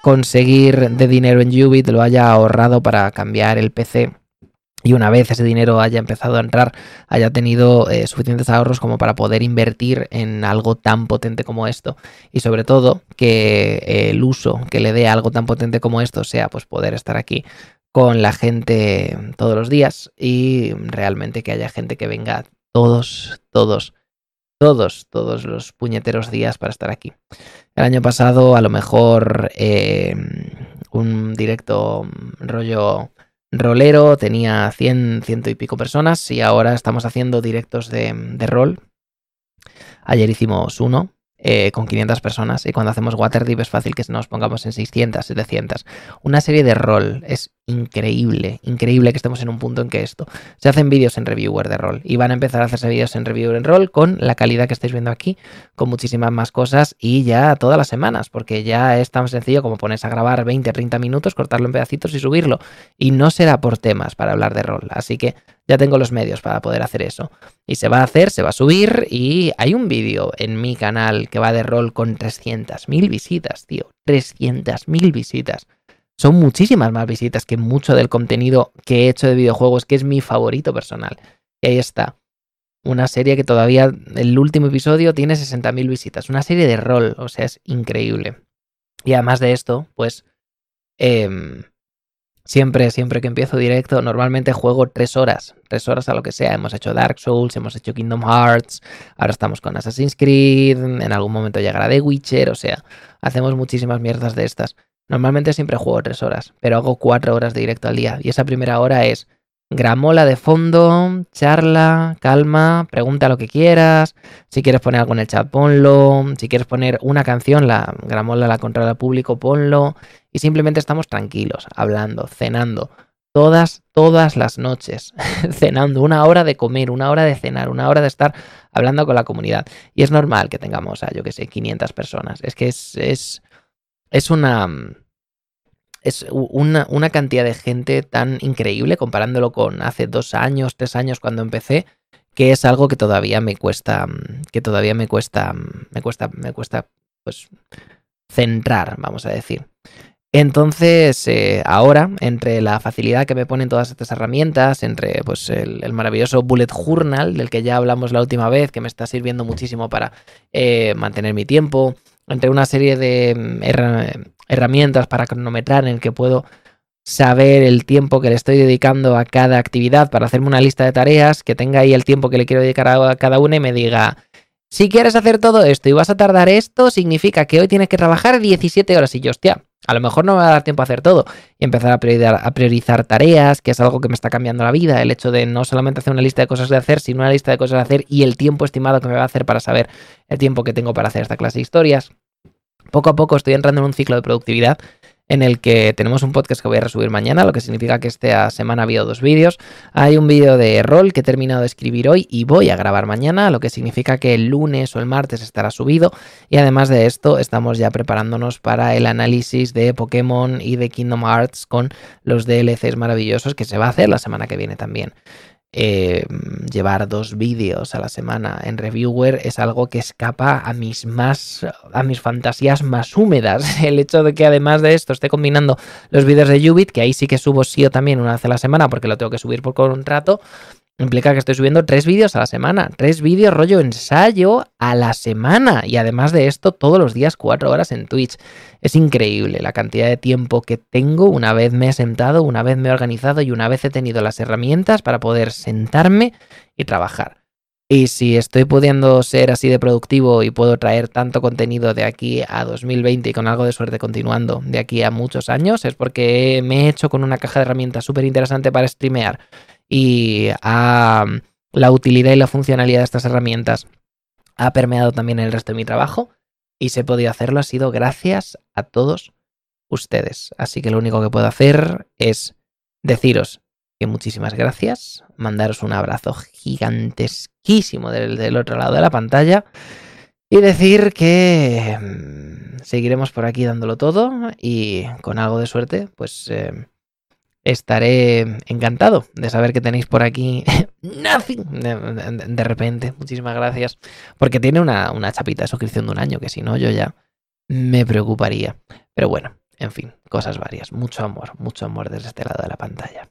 conseguir de dinero en Ubit lo haya ahorrado para cambiar el PC y una vez ese dinero haya empezado a entrar, haya tenido eh, suficientes ahorros como para poder invertir en algo tan potente como esto. Y sobre todo, que el uso que le dé a algo tan potente como esto sea pues poder estar aquí con la gente todos los días y realmente que haya gente que venga todos, todos, todos, todos los puñeteros días para estar aquí. El año pasado a lo mejor eh, un directo rollo rolero tenía 100, ciento y pico personas y ahora estamos haciendo directos de, rol. Ayer hicimos uno eh, con 500 personas y cuando hacemos Waterdeep es fácil que nos pongamos en 600, 700. Una serie de rol es increíble, increíble que estemos en un punto en que esto. Se hacen vídeos en reviewer de rol y van a empezar a hacerse vídeos en reviewer en rol con la calidad que estáis viendo aquí, con muchísimas más cosas y ya todas las semanas, porque ya es tan sencillo como ponerse a grabar 20, 30 minutos, cortarlo en pedacitos y subirlo. Y no será por temas para hablar de rol, así que ya tengo los medios para poder hacer eso. Y se va a hacer, se va a subir y hay un vídeo en mi canal que va de rol con 300.000 visitas, tío. 300.000 visitas. Son muchísimas más visitas que mucho del contenido que he hecho de videojuegos, que es mi favorito personal. Y ahí está. Una serie que todavía, el último episodio tiene 60.000 visitas. Una serie de rol, o sea, es increíble. Y además de esto, pues... Eh, Siempre, siempre que empiezo directo, normalmente juego tres horas, tres horas a lo que sea. Hemos hecho Dark Souls, hemos hecho Kingdom Hearts, ahora estamos con Assassin's Creed, en algún momento llegará The Witcher, o sea, hacemos muchísimas mierdas de estas. Normalmente siempre juego tres horas, pero hago cuatro horas de directo al día. Y esa primera hora es gramola de fondo, charla, calma, pregunta lo que quieras. Si quieres poner algo en el chat, ponlo. Si quieres poner una canción, la gramola la controla el público, ponlo. Y simplemente estamos tranquilos, hablando, cenando. Todas, todas las noches, cenando, una hora de comer, una hora de cenar, una hora de estar hablando con la comunidad. Y es normal que tengamos, a, yo que sé, 500 personas. Es que es, es, es una es una, una, cantidad de gente tan increíble comparándolo con hace dos años, tres años cuando empecé, que es algo que todavía me cuesta, que todavía me cuesta, me cuesta, me cuesta, pues, centrar, vamos a decir. Entonces, eh, ahora, entre la facilidad que me ponen todas estas herramientas, entre pues, el, el, maravilloso Bullet Journal, del que ya hablamos la última vez, que me está sirviendo muchísimo para eh, mantener mi tiempo, entre una serie de herramientas para cronometrar en el que puedo saber el tiempo que le estoy dedicando a cada actividad para hacerme una lista de tareas, que tenga ahí el tiempo que le quiero dedicar a cada una y me diga, si quieres hacer todo esto y vas a tardar esto, significa que hoy tienes que trabajar 17 horas y yo, hostia, a lo mejor no me va a dar tiempo a hacer todo y empezar a priorizar, a priorizar tareas, que es algo que me está cambiando la vida, el hecho de no solamente hacer una lista de cosas de hacer, sino una lista de cosas de hacer y el tiempo estimado que me va a hacer para saber el tiempo que tengo para hacer esta clase de historias. Poco a poco estoy entrando en un ciclo de productividad en el que tenemos un podcast que voy a resubir mañana, lo que significa que esta semana ha habido dos vídeos. Hay un vídeo de rol que he terminado de escribir hoy y voy a grabar mañana, lo que significa que el lunes o el martes estará subido. Y además de esto, estamos ya preparándonos para el análisis de Pokémon y de Kingdom Hearts con los DLCs maravillosos que se va a hacer la semana que viene también. Eh, llevar dos vídeos a la semana en reviewer es algo que escapa a mis más a mis fantasías más húmedas. El hecho de que además de esto esté combinando los vídeos de Ubit que ahí sí que subo sí o también una vez a la semana porque lo tengo que subir por contrato Implica que estoy subiendo tres vídeos a la semana, tres vídeos rollo ensayo a la semana y además de esto todos los días cuatro horas en Twitch. Es increíble la cantidad de tiempo que tengo una vez me he sentado, una vez me he organizado y una vez he tenido las herramientas para poder sentarme y trabajar. Y si estoy pudiendo ser así de productivo y puedo traer tanto contenido de aquí a 2020 y con algo de suerte continuando de aquí a muchos años, es porque me he hecho con una caja de herramientas súper interesante para streamear y a la utilidad y la funcionalidad de estas herramientas ha permeado también el resto de mi trabajo y si he podido hacerlo ha sido gracias a todos ustedes. Así que lo único que puedo hacer es deciros que muchísimas gracias, mandaros un abrazo gigantesquísimo del, del otro lado de la pantalla y decir que mm, seguiremos por aquí dándolo todo y con algo de suerte, pues... Eh, estaré encantado de saber que tenéis por aquí Nothing de, repente. Muchísimas gracias. Porque tiene una, una chapita de suscripción de un año, que si no, yo ya me preocuparía. Pero bueno, en fin, cosas varias. Mucho amor, mucho amor desde este lado de la pantalla.